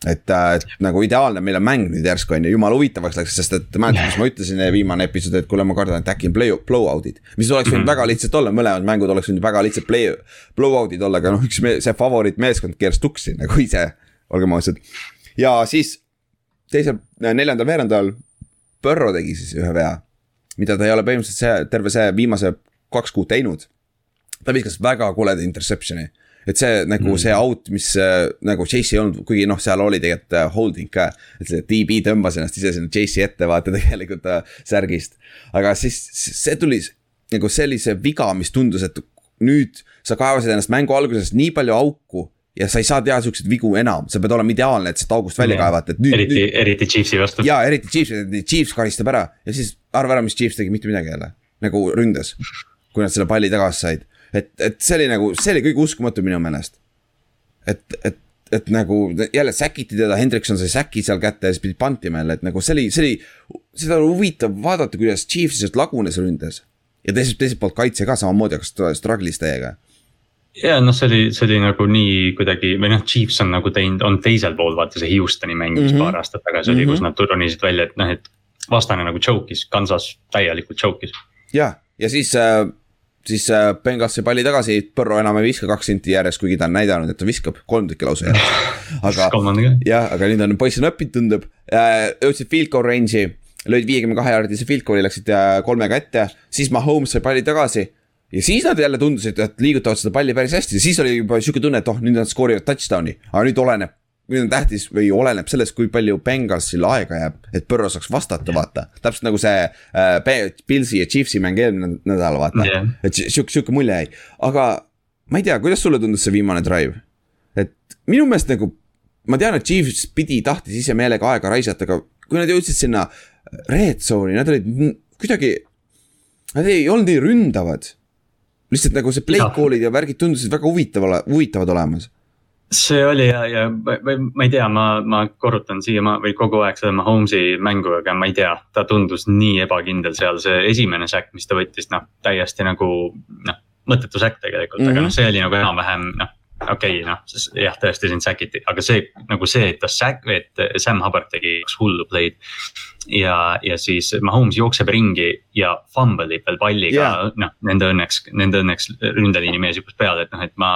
Et äh,, et nagu ideaalne, meil on mäng nüüd järsku on ju, jumala huvitavaks läks, sest et mäletad, mis ma ütlesin viimane episood, et kuule, ma kardan, et äkki on play, blowout'id. mis oleks võinud mm -hmm. väga lihtsalt olla, mõlemad mängud oleks võinud väga lihtsalt play, blowout'id olla, aga noh, üks me, see favoriitmeeskond keeras tuksi nagu ise, olgem ausad. ja siis teisel, neljandal veerandajal Põrro tegi siis ühe vea, mida ta ei ole põhimõtteliselt see, terve see viimase kaks kuud teinud. ta viskas väga koleda interception'i, et see nagu mm. see out, mis äh, nagu Chase ei olnud, kuigi noh, seal oli tegelikult äh, holding ka. et see DB tõmbas ennast ise sinna Chase'i ette vaata [LAUGHS] tegelikult äh, särgist. aga siis see tuli nagu sellise viga, mis tundus, et nüüd sa kaevasid ennast mängu alguses nii palju auku ja sa ei saa teha siukseid vigu enam, sa pead olema ideaalne, et sealt august välja kaevata, et nüüd. eriti, eriti Chiefsi vastu. jaa, eriti Chiefsi, Chiefs karistab ära ja siis arva ära, mis Chiefs tegi, mitte midagi jälle. nagu ründas, kui nad selle palli tagasi said. Et, et see oli nagu, see oli kõige uskumatu minu meelest. et, et, et nagu jälle säkiti teda, Hendrikson sai säki seal kätte ja siis pidi pantima jälle, et nagu see oli, see oli. seda oli huvitav vaadata, kuidas Chiefs lihtsalt lagunes ründes. ja teiselt, teiselt poolt kaitse ka samamoodi hakkas struggle'is täiega ja noh, see oli, see oli nagu nii kuidagi või noh, Chiefs on nagu teinud, on teisel pool vaata see Houstoni mäng, mis mm -hmm. paar aastat tagasi oli mm, -hmm. kus nad ronisid välja, et noh, et vastane nagu choke'is, Kansas täielikult choke'is. ja, ja siis äh, siis äh, Bengals sai palli tagasi, Põrro enam ei viska kaks senti järjest, kuigi ta on näidanud, et ta viskab kolm tükki lausa järjest. [SIGHS] aga jah, aga nüüd on poiss on õppinud, tundub. Äh,, jõudsid field goal range'i, lõid viiekümne kahe jaardise field goal'i, läksid äh, kolmega ette, siis Mahomes sai palli tagasi. Ja siis nad jälle tundusid, et liigutavad seda palli päris hästi. Ja siis oli juba sihuke tunne, et oh, nüüd nad skoorivad touchdown'i, aga nüüd oleneb. Nüüd on tähtis või oleneb sellest, kui palju Bengalsil aega jääb, et Põrro saaks vastata, vaata. täpselt nagu see äh, Pilsi ja Chiefsi mäng eelmine nädal, vaata. Yeah.. et sihuke, sihuke mulje jäi, aga ma ei tea, kuidas sulle tundus see viimane drive? et minu meelest nagu, ma tean, et Chiefs pidi, tahtis ise meelega aega raisata, aga kui nad jõudsid sinna red zone'i, nad olid kuidagi, nad ei olnud nii ründavad. Lihtsalt nagu see play call'id ja värgid tundusid väga huvitav, huvitavad olemas see oli ja, ja ma, ma ei tea, ma, ma korrutan siia ma, või kogu aeg seda Mahomes'i mängu, aga ma ei tea, ta tundus nii ebakindel seal, see esimene säkk, mis ta võttis, noh täiesti nagu noh mõttetu säkk tegelikult mm, -hmm. aga noh, see oli nagu enam-vähem noh okei okay,, noh jah, tõesti sind säkiti, aga see nagu see, et ta säk-, et Sam Hubbard tegi kaks hullu play'd. ja, ja siis Mahomes jookseb ringi ja fumble ib veel palliga yeah., noh nende õnneks, nende õnneks ründeliini mees hüppas peale, et noh, et ma.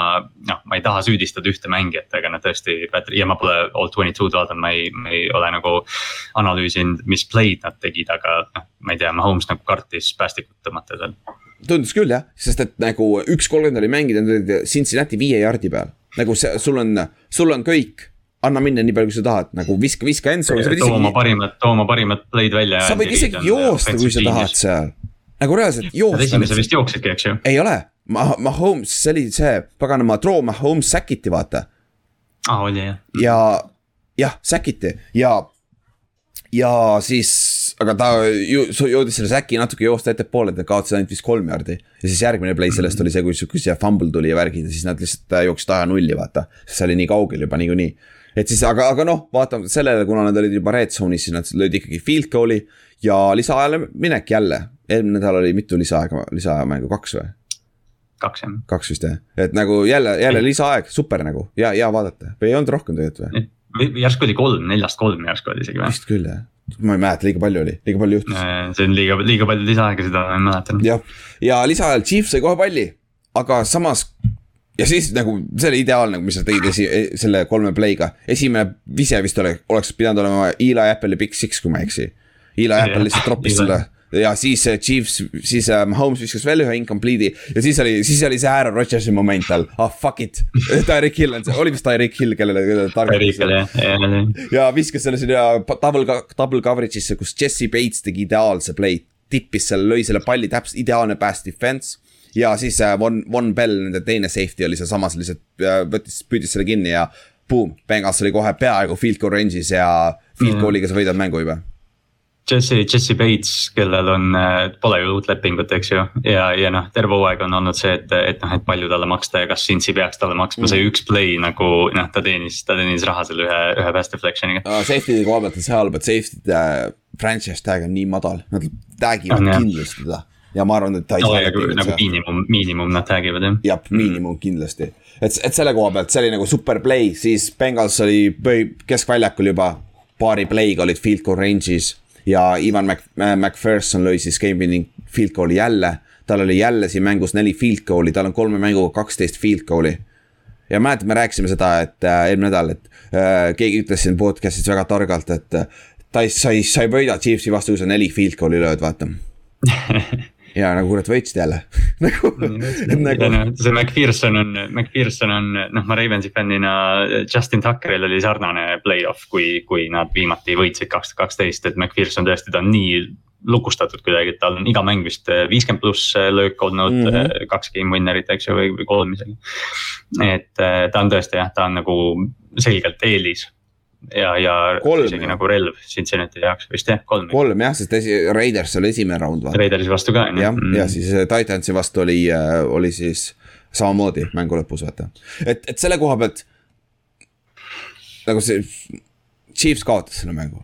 noh, ma ei taha süüdistada ühte mängijat, aga noh, tõesti ja ma pole all twenty two'd vaadanud, ma ei, ma ei ole nagu. analüüsinud, mis play'd nad tegid, aga noh, ma ei tea, Mahomes nagu kartis päästikut tõmmata seal tundus küll jah, sest et nagu üks kolmkümmend oli mängida, nad olid Cincinnati viie jardi peal. nagu see, sul on, sul on kõik, anna minna nii palju, kui sa tahad, nagu viska, viska endzone'i. too isegi... oma parimad, too oma parimad play'd välja. sa võid isegi joosta, kui sa tahad seal. nagu reaalselt joosta. esimese vist jooksidki, eks ju. ei ole, Mahomes, see oli see paganama throw, Mahomes säkiti, vaata. aa, oli jah. ja, jah, säkiti ja, ja siis aga ta ju, jõudis selle säki natuke joosta ettepoole, et nad kaotasid ainult vist kolm jardi. ja siis järgmine play sellest oli see, kui sihuke see fumble tuli ja värgid ja siis nad lihtsalt jooksid aja nulli, vaata. sest see oli nii kaugel juba niikuinii. et siis, aga, aga noh, vaatamata sellele, kuna nad olid juba red zone'is, siis nad lõid ikkagi field goal'i ja lisaajale minek jälle. eelmine nädal oli mitu lisaaega, lisaajamängu, kaks või? kaks jah. kaks vist jah, et nagu jälle, jälle lisaaeg, super nagu, hea, hea vaadata või ei olnud rohkem tegelikult või? järsku oli kolm, neljast kolm järsku oli isegi või? vist küll jah ma ei mäleta, liiga palju oli, liiga palju juhtus. see on liiga, liiga palju lisaaega, seda ma mäletan. jah, ja lisaajal Chief sai kohe palli, aga samas. ja siis nagu see oli ideaalne, mis sa tegid esi, e, selle kolme play'ga, esimene vise vist ole, oleks pidanud olema Eli Apple'i Big Six, kui ma ei eksi. Eli Apple lihtsalt troppis selle ja siis äh, Chiefs, siis äh, Mahomes viskas veel ühe incomplete'i ja siis oli, siis oli see Aaron Rodgersi moment all, ah oh, fuck it. [LAUGHS] Tyreek Hill on see, oli vist Tyreek Hill, kellele, kellele targetas. ja viskas selle sinna double, double coverage'isse, kus Jesse Bates tegi ideaalse play, tippis selle, lõi selle palli täpselt ideaalne pass defense ja siis äh, Von, Von Bell, nende teine safety oli sealsamas lihtsalt võttis, püüdis selle kinni ja. Boom, Bengals oli kohe peaaegu field goal range'is ja field goal'iga sa võidad mängu juba Jesse, Jesse Bates, kellel on, äh, pole ju uut lepingut, eks ju, ja, ja noh, terve hooaeg on olnud see, et, et noh, et palju talle maksta ja kas Cincy peaks talle maksma. Mm., see üks play nagu noh, ta teenis, ta teenis raha selle ühe, ühe pass deflection'iga. Uh,. Safety'de koha pealt on see halb, et safety'de uh, franchise tag on nii madal, nad tag ivad kindlasti teda ja ma arvan, et ta ei no, saa. nagu, nagu miinimum, miinimum nad tag ivad jah. jah, miinimum kindlasti, et, et selle koha pealt, see oli nagu super play, siis Bengals oli keskväljakul juba paari play'ga olid field goal range'is ja Ivan Mac-, MacPherson lõi siis game winning field goal'i jälle. tal oli jälle siin mängus neli field goal'i, tal on kolme mänguga kaksteist field goal'i. ja mäletad, me rääkisime seda, et äh, eelmine nädal, et äh, keegi ütles siin podcast'is väga targalt, et äh, ta ei, sa ei, sa ei võida Chiefsi vastu, kui sa neli field goal'i lööd, vaata [LAUGHS] ja nagu kurat võitsid jälle [LAUGHS] nagu, nagu. see MacPherson on, MacPherson on, noh, ma Ravensi fännina, Justin Tuckeril oli sarnane play-off, kui, kui nad viimati võitsid kaks tuhat kaksteist, et MacPherson tõesti, ta on nii lukustatud kuidagi, et tal on iga mäng vist viiskümmend pluss löök olnud mm, -hmm. kaks game winner'it, eks ju, või, või kolm isegi. et ta on tõesti jah, ta on nagu selgelt eelis ja, ja kolm, isegi jah. nagu relv Cincinnati jaoks vist jah, kolm. kolm jah, sest esi-, Raiders oli esimene round. Raidersi vastu ka on ju. jah mm., ja siis äh, Titansi vastu oli, äh, oli siis samamoodi mängu lõpus vaata, et, et selle koha pealt. nagu see, Chiefs kaotas selle mängu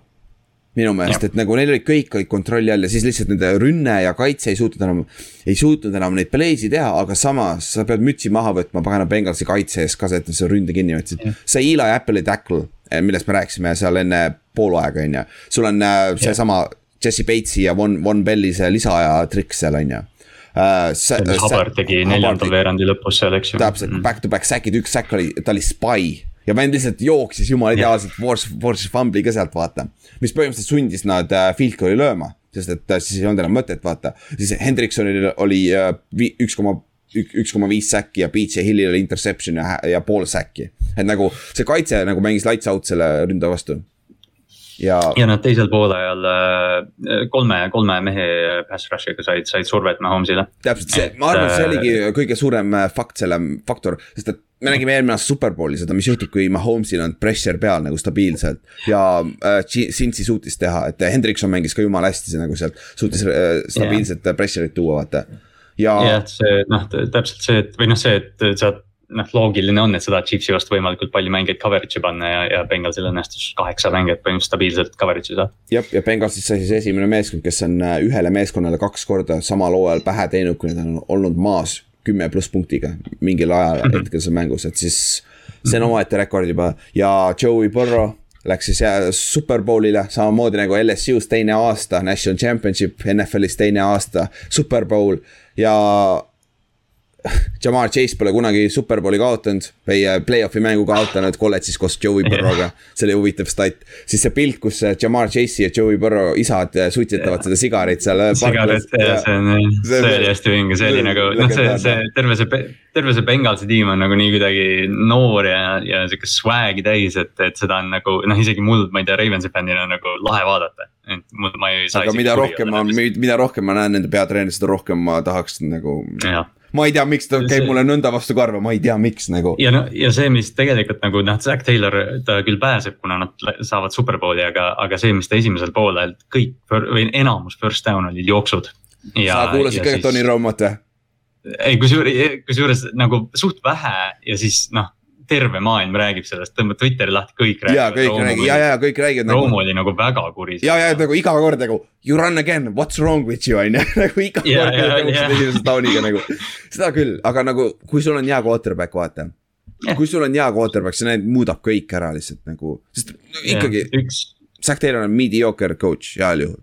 minu meelest, et nagu neil olid kõik olid kontrolli all ja siis lihtsalt nende rünne ja kaitse ei suutnud enam. ei suutnud enam neid play'si teha, aga samas sa pead mütsi maha võtma pagana Bengalsi kaitse eest ka, et nad selle ründe kinni võtsid. see Eli Apple'i tackle millest me rääkisime seal enne poolaega, on ju. sul on äh, seesama Jesse Bates'i ja Von, Von Belli see lisaaja trikk seal, on ju. Uh, Hubbard tegi neljandal veerandi lõpus seal, eks ju. täpselt mm., back to back säkid, üks säkk oli, ta oli spy ja vend lihtsalt jooksis jumala ideaalselt force, force'is fumbli ka sealt vaata. mis põhimõtteliselt sundis nad field goal'i lööma, sest et siis ei olnud enam mõtet, vaata. siis Hendriksonil oli üks koma üks koma viis säkki ja BJ Hillil oli interception ja, ja pool säkki. et nagu see kaitse nagu mängis lights out selle ründaja vastu. ja, ja nad teisel poolajal äh, kolme, kolme mehe pass rush'iga said, said survet Mahomes'ile. täpselt, see, ma arvan, et see oligi äh, kõige suurem äh, fakt, selle faktor, sest et me nägime eelmine aasta Superbowli seda, mis juhtub, kui Mahomes'il on pressure peal nagu stabiilselt. ja äh, Cincy suutis teha, et Hendrikson mängis ka jumala hästi, see nagu sealt suutis äh, stabiilset yeah. pressure'it tuua, vaata ja. jah, see noh, täpselt see, et või noh, see, et sa noh, loogiline on, et sa tahad Chiefsi vastu võimalikult palju mängijaid coverage'i panna ja, ja Bengalsil õnnestus kaheksa mängijat põhimõtteliselt stabiilselt coverage'i saada. jah, ja Bengalsist sai siis esimene meeskond, kes on äh, ühele meeskonnale kaks korda samal hooajal pähe teinud, kui nad on olnud maas kümme pluss punktiga mingil ajal mm -hmm. seal mängus, et siis see on omaette rekord juba ja Joey Burrow läks siis Superbowlile samamoodi nagu LSU-s teine aasta, National Championship, NFL-is teine aasta, Superbowl. Ja Jamar Chase pole kunagi Superbowli kaotanud või äh, play-off'i mängu kaotanud kolledžis koos Joey Burrow'ga. see oli huvitav stat, siis see pilt, kus äh, Jamar Chase'i ja Joey Burrow isad äh, suitsetavad seda sigarit seal. sigaret ja see on, see oli hästi vinge, see oli nagu, noh, see, see terve see, terve see Bengalsi tiim on nagu nii kuidagi noor ja, ja sihuke swag'i täis, et, et seda on nagu noh, isegi mul, ma ei tea, Ravensi fännina nagu lahe vaadata. et ma ei saa. aga mida rohkem ma, mida rohkem ma näen nende peatreenerit, seda rohkem ma tahaks nagu. jah ma ei tea, miks ta käib see... mulle nõnda vastu karva, ma ei tea, miks nagu. ja no ja see, mis tegelikult nagu noh, Zack Taylor, ta küll pääseb, kuna nad saavad superbowli, aga, aga see, mis ta esimesel poolel kõik või enamus first down olid jooksud. sa kuulasid ka siis... Tony Romat või? ei, kusjuures, kusjuures nagu suht vähe ja siis noh terve maailm räägib sellest, tõmbad Twitteri lahti, kõik räägivad. ja kõik räägivad, ja, ja kõik räägivad. Nagu... oli nagu väga kuris. ja, ja nagu iga kord nagu you run again, what's wrong with you on ju, [LAUGHS] nagu iga ja, kord tõmbaksid esimese tauniga nagu. seda küll, aga nagu kui sul on hea quarterback, vaata yeah.. kui sul on hea quarterback, see näeb, muudab kõik ära lihtsalt nagu, sest no, ikkagi yeah,. Zack Taylor on mediocre coach heal juhul.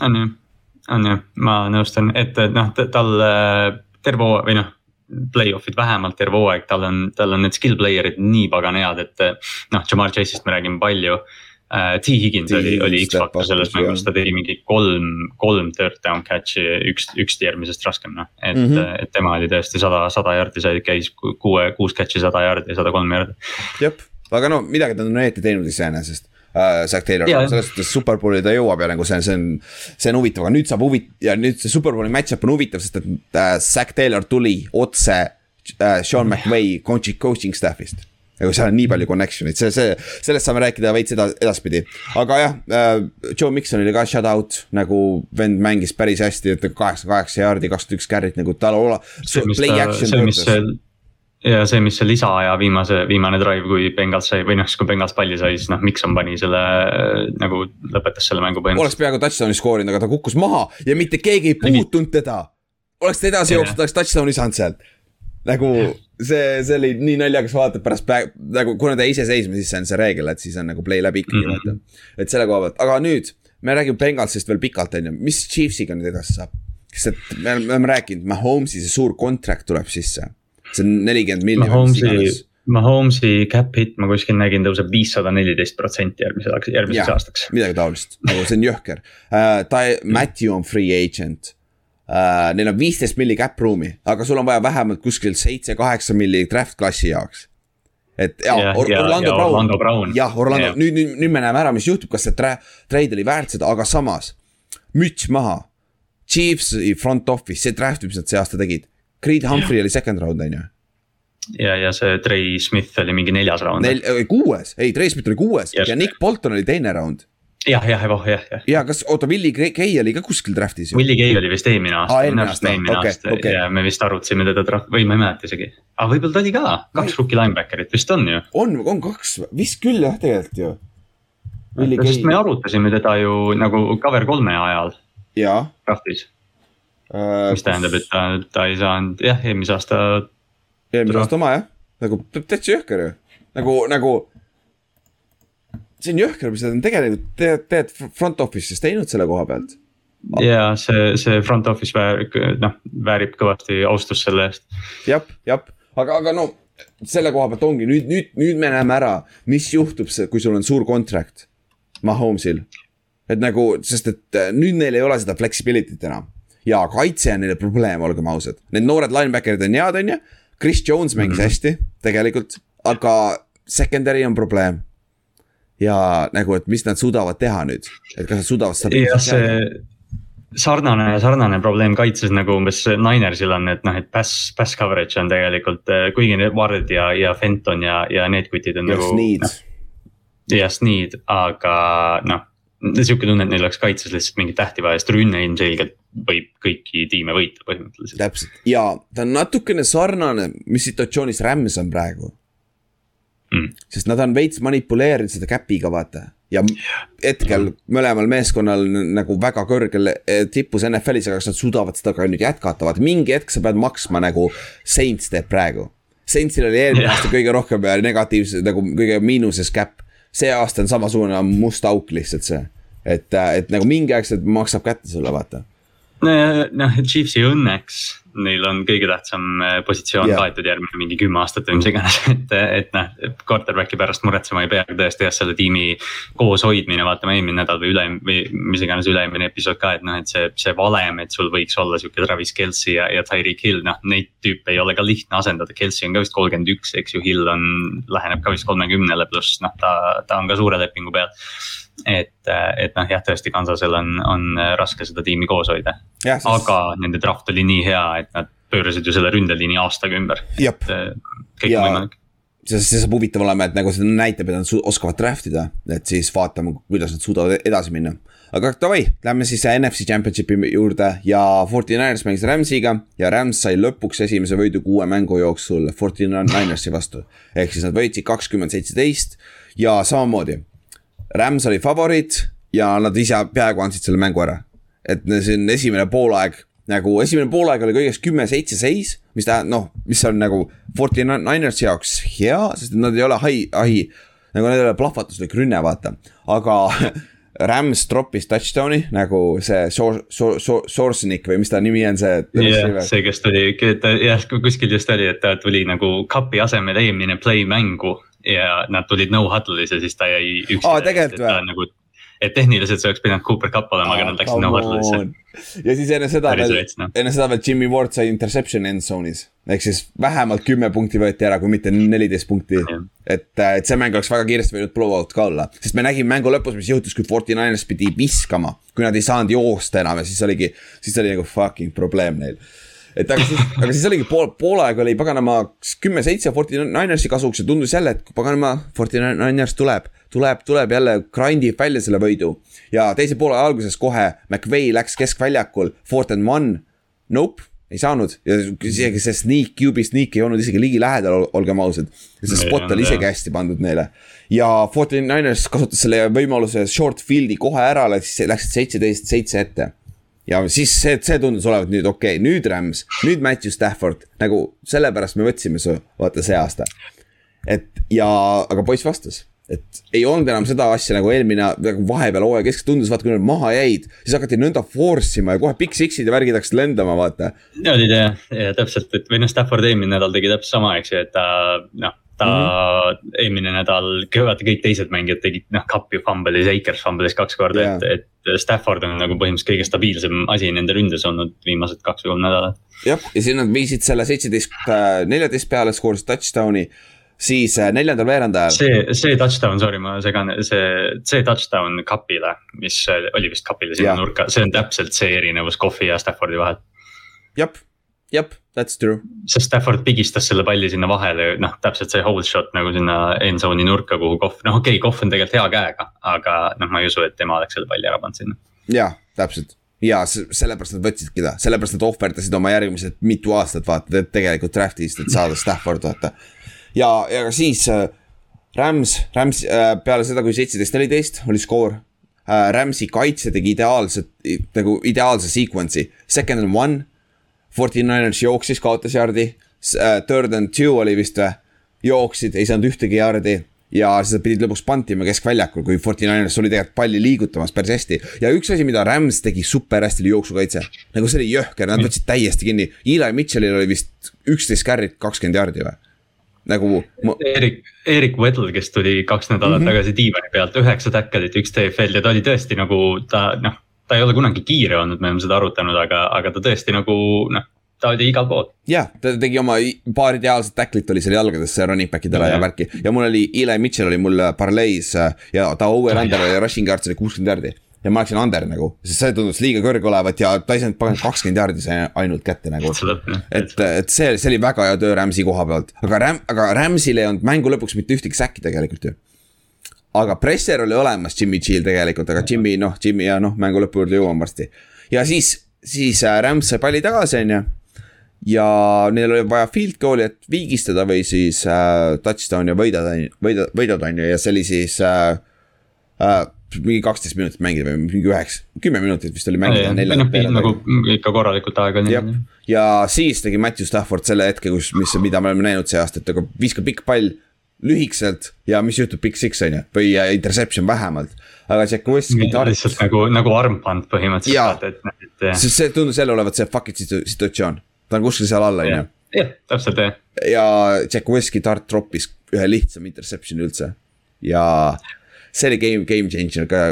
on jah, on jah, ma nõustun, et noh, tal terve või noh play-off'id vähemalt terve hooaeg, tal on, tal on need skill player'id nii pagan head, et noh, Jamal Chase'ist me räägime palju uh,. T Higgins oli, oli X-faktor selles mängus, ta tegi mingi kolm, kolm third down catch'i, üks, üks järgmisest raskem noh. et mm, -hmm. et tema oli tõesti sada, sada jardi sai, käis kuue, kuus catch'i, sada jardi ja sada kolm jardi. jep, aga no midagi ta on õieti teinud iseenesest äh, Zack Taylor, selles suhtes superbowli ta jõuab ja nagu see on, see on, see on huvitav, aga nüüd saab huvit- ja nüüd see superbowli match-up on huvitav, sest et äh, Zack Taylor tuli otse äh, Sean McVay coaching staff'ist nagu seal on nii palju connection'id, see, see, sellest saame rääkida veits eda-, edaspidi. aga jah äh,, Joe Mikson oli ka shut out, nagu vend mängis päris hästi, et kaheksa, kaheksa jaardi, kakskümmend üks carry't nagu tal ola-. see, mis ta, see, mis see ja see, mis see lisaaja viimase, viimane drive, kui Bengals sai või noh, siis kui Bengals palli sai, siis noh, Mikson pani selle nagu lõpetas selle mängu põhimõtteliselt. oleks peaaegu touchdown'i skoorinud, aga ta kukkus maha ja mitte keegi ei puutunud teda. oleks ta edasi jooksnud, oleks touchdown'i saanud sealt. nagu see, see oli nii naljakas vaadata pärast päev, nagu kuna ta ise seisma, siis see on see reegel, et siis on nagu play läbi ikkagi mm -hmm. vaata. et selle koha pealt, aga nüüd me räägime Bengalsist veel pikalt, on ju, mis Chiefsiga nüüd edasi saab? sest me oleme rääkinud, Mahomes'i see suur contract tuleb sisse see on nelikümmend miljonit. Mahomes'i, cap hit ma kuskil nägin tõuseb viissada neliteist protsenti järgmiseks, järgmiseks ja, aastaks. midagi taolist, nagu see on jõhker uh,. ta, Matthew on free agent uh,. Neil on viisteist milli cap ruumi, aga sul on vaja vähemalt kuskil seitse-kaheksa milli draft klassi jaoks et ja, ja, Or ja Orlando ja, Brown, Brown., jah, Orlando, nüüd, nüüd, nüüd me näeme ära, mis juhtub, kas see tra-, trade oli väärt seda, aga samas. müts maha. Chiefsi front office, see draft, mis nad see aasta tegid Creed Humphrey oli second round, on ju ja, ja see Trey Smith oli mingi neljas round. Nel-, kuues, ei Trey Smith oli kuues Just. ja Nick Bolton oli teine round. jah, jah, jah, jah, jah. ja kas, oota, Willie Gay oli ka kuskil draft'is ju? Willie Gay oli vist eelmine aasta. aa, eelmine aasta, okei, okei. Okay. ja me vist arutasime teda draft- või ma ei mäleta isegi. aga võib-olla ta oli ka, kaks rookie linebacker'it vist on ju. on, on kaks, vist küll jah, tegelikult ju. sest me arutasime teda ju nagu cover kolme ajal. draft'is Äh, mis tähendab, et ta, ta ei saanud jah, eelmise aasta. eelmise aasta oma jah, nagu täitsa jõhker ju, nagu, nagu. see on jõhker, mis nad on tegelikult teed, teed front office'is teinud selle koha pealt. ja see, see front office väärib, noh, väärib kõvasti austust selle eest. jah, jah, aga, aga no selle koha pealt ongi nüüd, nüüd, nüüd me näeme ära, mis juhtub, kui sul on suur contract. Mahomes'il, et nagu, sest et äh, nüüd neil ei ole seda flexibility't enam ja kaitse on neile probleem, olgem ausad. Need noored linebacker'id on head, on ju. Chris Jones mängis mm -hmm. hästi, tegelikult, aga secondary on probleem. ja nagu, et mis nad suudavad teha nüüd, et kas nad suudavad stabiilselt jääda sarnane, sarnane probleem kaitses nagu umbes Ninersil on, et noh, et pass, pass coverage on tegelikult, kuigi need Ward ja, ja Fenton ja, ja need kutid on ja nagu. Sneed. Noh, ja Sneed, aga noh sihuke tunne, et neil oleks kaitses lihtsalt mingit tähti vaja, sest rünne ilmselgelt võib kõiki tiime võita põhimõtteliselt. täpselt. Ja ta on natukene sarnane, mis situatsioonis Rams on praegu. Mm.. sest nad on veits manipuleerinud seda cap'iga, vaata. ja hetkel mõlemal meeskonnal nagu väga kõrgel eh, tipus NFL-is, aga kas nad suudavad seda ka nüüd jätkata, vaata mingi hetk sa pead maksma nagu Saints teeb praegu. Saintsil oli eelmine aasta kõige rohkem negatiivse nagu kõige miinuses cap see aasta on samasugune must auk lihtsalt see. et, et nagu mingi aeg see maksab kätte sulle, vaata. Noh, Chiefsi õnneks neil on kõige tähtsam eh, positsioon yeah. kaetud järgmine mingi kümme aastat või mis iganes, [LAUGHS] et, et noh, quarterback'i pärast muretsema ei pea, tõesti jah, selle tiimi kooshoidmine, vaatame eelmine nädal või üle või mis iganes üle-eelmine episood ka, et noh, et see, see valem, et sul võiks olla sihuke Travis Kelci ja, ja Tyreek Hill, noh, neid tüüpe ei ole ka lihtne asendada, Kelci on ka vist kolmkümmend üks, eks ju, Hill on, läheneb ka vist kolmekümnele, pluss noh, ta, ta on ka suure lepingu peal et, et noh, jah, tõesti Kansasel on, on raske seda tiimi koos hoida. Sest... aga nende draft oli nii hea, et nad pöörasid ju selle ründeliini aastaga ümber. kõik ja... on võimalik see, see saab huvitav olema, et nagu see näitab, et nad oskavad draft ida, et siis vaatame, kuidas nad suudavad edasi minna. aga davai, lähme siis NFC Championshipi juurde ja Forty Niners mängis Rams'iga ja Rams sai lõpuks esimese võidu kuue mängu jooksul Forty Ninersi vastu. ehk siis nad võitsid kakskümmend seitseteist ja samamoodi Rams oli favoriit ja nad ise peaaegu andsid selle mängu ära. et see on esimene poolaeg, nagu esimene poolaeg oli kõigest kümme-seitse seis, mis tähendab, noh, mis on nagu Forty Ninersi jaoks hea, sest nad ei ole hai, hai, nagu nad ei ole plahvatuslik rünne, vaata, aga [LAUGHS] Rams troppis touchdown'i nagu see Sor-, Sor-, Sor-, Sorcenik või mis ta nimi on, see. jah, see, kes tuli, jah, kuskil just oli, et ta tuli nagu kapi asemel eelmine play mängu ja nad tulid no huddle'is ja siis ta jäi oh,. tegelikult või? Nagu, et tehniliselt see oleks pidanud Cooper Cup olema, aga nad läksid no huddle'isse. ja siis enne seda veel, no. enne seda veel Jimmy Ward sai interception end zone'is. ehk siis vähemalt kümme punkti võeti ära, kui mitte neliteist punkti. et, äh, et see mäng oleks väga kiiresti võinud blowout ka olla, sest me nägime mängu lõpus, mis juhtus, kui Forty Niners pidi viskama. kui nad ei saanud joosta enam ja siis oligi, siis oli nagu fucking probleem neil et aga siis, aga siis oligi pool, pool aega oli paganama kümme-seitse Forty Ninersi kasuks ja tundus jälle, et paganama Forty Niners tuleb, tuleb, tuleb jälle, grind ib välja selle võidu. ja teise poole alguses kohe McVay läks keskväljakul, fourth and one, nope ei saanud ja isegi see sneak, QB sneak ei olnud isegi ligilähedal, olgem ausad. see spot oli isegi hästi pandud neile. ja Forty Niners kasutas selle võimaluse short field'i kohe ära, läks, läksid seitseteist, seitse ette ja siis see, see tundus olevat nüüd okei okay,, nüüd Rams, nüüd Matthew Stafford, nagu sellepärast me võtsime su, vaata see aasta. et ja, aga poiss vastas, et ei olnud enam seda asja nagu eelmine, nagu vahepeal hooaja keskel tundus, vaata kui nad maha jäid. siis hakati nõnda force ima ja kohe big six'id ja värgid hakkasid lendama, vaata. olid jah, ja täpselt, et või noh, Stafford eelmine nädal tegi täpselt sama, eks ju, et ta noh ta mm -hmm. eelmine nädal, vaata kõik teised mängijad tegid noh, Cup ju fumble'is, Akers fumble'is kaks korda yeah., et, et Stafford on nagu põhimõtteliselt kõige stabiilsem asi nende ründes olnud viimased kaks või kolm nädalat. jah, ja siis nad viisid selle seitseteist, äh, neljateist peale, skoorisid touchdown'i siis äh, neljandal veerandajal. see, see touchdown, sorry, ma segan, see, see touchdown Cupile, mis oli vist Cupile sinna nurka, see on täpselt see erinevus Kohvi ja Staffordi vahel. jah jep, that's true. sest Stafford pigistas selle palli sinna vahele, noh täpselt see hold shot nagu sinna end zone'i nurka, kuhu Kohv, noh okei okay,, Kohv on tegelikult hea käega, aga noh, ma ei usu, et tema oleks selle palli ära pannud sinna. jah, täpselt ja sellepärast nad võtsidki ta, sellepärast nad ohverdasid oma järgmised mitu aastat vaata, et tegelikult draft'ist, et saada Stafford vaata. ja, ja siis äh, Rams, Rams äh, peale seda, kui seitseteist, neliteist oli skoor äh,. Ramsi kaitse tegi ideaalset, nagu ideaalse sequence'i, second and one Forty Niners jooksis, kaotas jardi. Äh, third and two oli vist või, jooksid, ei saanud ühtegi jardi ja siis nad pidid lõpuks pantima keskväljakul, kui Forty Niners oli tegelikult palli liigutamas päris hästi. ja üks asi, mida Rams tegi super hästi, oli jooksukaitse. nagu see oli jõhker, nad võtsid täiesti kinni, Eli Mitchellil oli vist üksteist carry't, kakskümmend jardi või? nagu ma.... Erik, Erik Weddle, kes tuli kaks nädalat mm -hmm. tagasi diivani pealt, üheksa tackle'it, üks TFL ja ta oli tõesti nagu ta noh ta ei ole kunagi kiire olnud, me oleme seda arutanud, aga, aga ta tõesti nagu noh, ta oli igal pool. jah, ta tegi oma paar ideaalset tacklit oli seal jalgadesse running back idele ja, ja värki ja mul oli, Eli Mitchell oli mul parleis ja ta over-under oli rushing yards oli kuuskümmend jardi ja ma läksin under nagu, sest see tundus liiga kõrge olevat ja ta ei saanud pagan kakskümmend jaardi sai ainult kätte nagu. et, et see, see oli väga hea töö Rams'i koha pealt, aga Ram-, aga Rams'il ei olnud mängu lõpuks mitte ühtegi säkki tegelikult ju. Aga presser oli olemas Jimmy G-l tegelikult, aga Jimmy noh, Jimmy ja noh, mängu lõpu juurde jõuame varsti. ja siis, siis äh, Rams sai palli tagasi, on ju. ja neil oli vaja field goal'i, et viigistada või siis äh, touchdown ja võidada, võida, võidad on ju ja see oli siis äh, äh, mingi kaksteist minutit mängida või mingi üheksa, kümme minutit vist oli mängida. noh, nagu ikka korralikult aega. ja siis tegi Matthew Stafford selle hetke, kus, mis, mida me oleme näinud see aasta, et ta viskab pikk pall lühikeselt ja mis juhtub, big six on ju, või interception vähemalt. aga West'i tar.... lihtsalt nagu, nagu armband põhimõtteliselt, et. sest see tundus jälle olevat see fuck it situatsioon, ta on kuskil seal all, on ju. jah, täpselt jah. ja West'i tart troppis ühe lihtsama interception'i üldse ja see oli game, game changer ka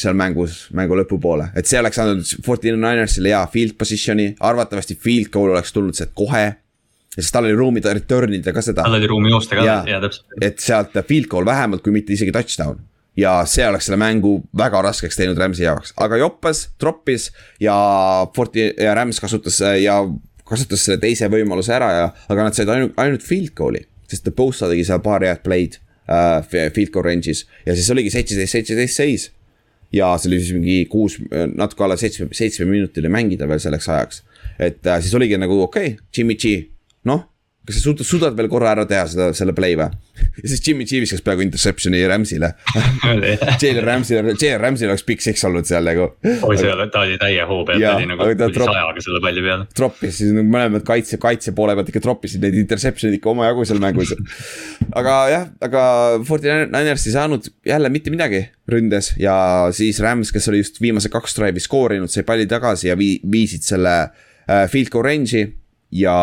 seal mängus, mängu lõpupoole, et see oleks andnud Forty Ninersile hea field position'i, arvatavasti field goal oleks tulnud sealt kohe. Sest tal oli ruumi return ida ka seda. tal oli ruumi joosta ka, jaa täpselt. et sealt field goal vähemalt, kui mitte isegi touchdown ja see oleks selle mängu väga raskeks teinud Rams'i jaoks, aga joppas, troppis ja Forti ja Rams kasutas ja kasutas selle teise võimaluse ära ja, aga nad said ainult, ainult field goal'i. sest Bosa tegi seal paar head play'd äh, field goal range'is ja siis oligi seitseteist, seitseteist seis. ja see oli siis mingi kuus, natuke alla seitsme, seitsme minutini mängida veel selleks ajaks. et äh, siis oligi nagu okei okay,, Jimmy G, noh kas sa suudad, suudad veel korra ära teha seda, selle play või? ja siis Jimmy G viskas peaaegu interception'i Rams'ile [LAUGHS] Jalen Rams'ile, Jalen Rams'il oleks big six olnud seal nagu. oi, see oli, ta oli täie hoo peal, ta oli nagu tuli sajaga selle palli peale. troppis siis nagu mõlemad kaitse, kaitse poole pealt ikka troppisid neid interception'id ikka omajagu seal mängus. aga jah, aga Forty Niners ei saanud jälle mitte midagi ründes ja siis Rams, kes oli just viimased kaks drive'i skoorinud, sai palli tagasi ja vii-, viisid selle äh, field goal range'i ja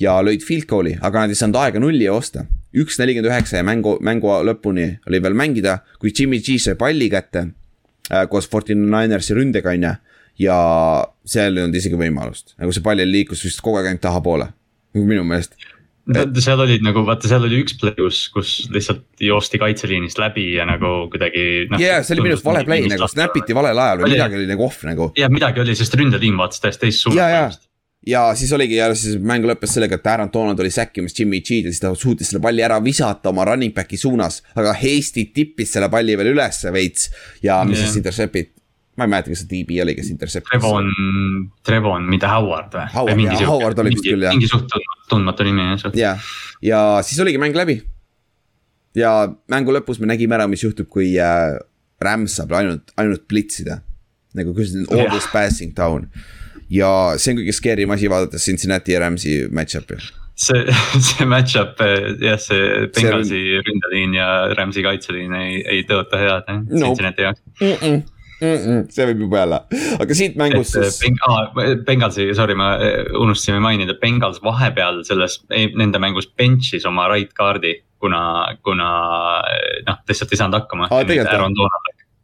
ja lõid field goal'i, aga nad ei saanud aega nulli joosta. üks nelikümmend üheksa ja mängu, mängu lõpuni oli veel mängida, kui Jimmy G sai palli kätte äh, koos Forty Ninersi ründega, on ju. ja seal ei olnud isegi võimalust, nagu see pall liikus vist kogu aeg ainult tahapoole, nagu minu meelest et seal olid nagu vaata, seal oli üks play, kus, kus lihtsalt joosti kaitseliinist läbi ja nagu kuidagi noh. jaa, see oli minu arust vale play nagu, snap iti valel ajal või midagi oli nagu off nagu. jah, midagi oli, sest ründetiim vaatas täiesti teist suunda ja siis oligi ja siis mäng lõppes sellega, et Aaron Donald oli säkkimas Jimmy G-d ja siis ta suutis selle palli ära visata oma running back'i suunas. aga Hasty tippis selle palli veel ülesse veits ja mis yeah. siis intercept'id ma ei mäleta, kas see DB oli, kes intercept'is. Trevon, Trevon, mitte Howard või? Howard, jah, Howard oli vist küll jah. mingi suht tundmatu nimi jah. jah, ja siis oligi mäng läbi. ja mängu lõpus me nägime ära, mis juhtub, kui äh, Rams saab ainult, ainult blitsida. nagu see on always passing down ja see on kõige scary im asi vaadates Cincinnati ja Rams'i match-up'i see, [LAUGHS] see match-up jah, see Bengalsi on... ründeliin ja Rams'i kaitseliin ei, ei tõota head jah no., Cincinnati jaoks mm. -mm. Mm -mm, see võib juba jälle, aga siit mängust siis. Beng- ah,, Bengalsi, sorry, me unustasime mainida, Bengals vahepeal selles, nende mängus bench'is oma right guard'i. kuna, kuna noh, lihtsalt ei saanud hakkama ah,.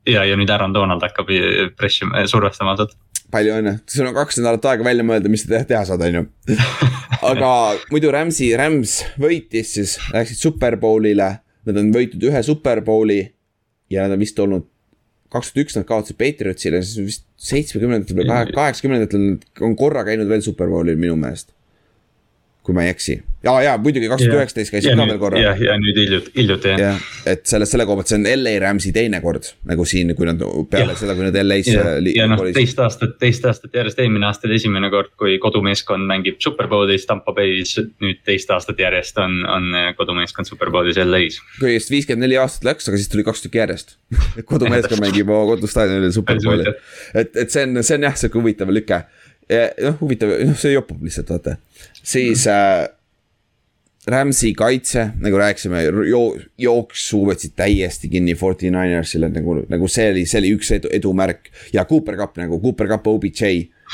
ja, ja nüüd Aaron Donald hakkab pressima, survestama sealt palju õnne, sul on kaks nädalat aega välja mõelda, mis sa teha saad, on ju. aga muidu Rams'i, Rams võitis siis, läksid Superbowlile, nad on võitnud ühe Superbowli ja nad on vist olnud, kaks tuhat üks nad kaotasid Patriotsile, siis vist seitsmekümnendatel või kaheksakümnendatel on korra käinud veel Superbowlil minu meelest kui ma ei eksi. ja, ja muidugi kaks tuhat üheksateist käisid ka veel korra. jah, ja nüüd hiljuti, hiljuti jah ja,. et selle, selle koha pealt see on LA Rams'i teine kord nagu siin, kui nad peale ja. seda, kui nad LA-s. ja, ja noh, teist aastat, teist aastat järjest, eelmine aasta oli esimene kord, kui kodumeeskond mängib Superbowlis Tampa Bay's. nüüd teist aastat järjest on, on kodumeeskond Superbowlis LA-s. kui just viiskümmend neli aastat läks, aga siis tuli kaks tükki järjest [LAUGHS] kodumeeskond [LAUGHS] mängib oma kodustaadionil Superbowli. et, et see on, see on jah, sihuke huvitav lüke noh, huvitav, noh, see jopub lihtsalt, vaata. siis äh, Rams'i kaitse, nagu rääkisime jo, jooksu võtsid täiesti kinni Forty Ninersile nagu, nagu see oli, see oli üks edu, edumärk. ja Cooper Cup nagu Cooper Cup, OBJ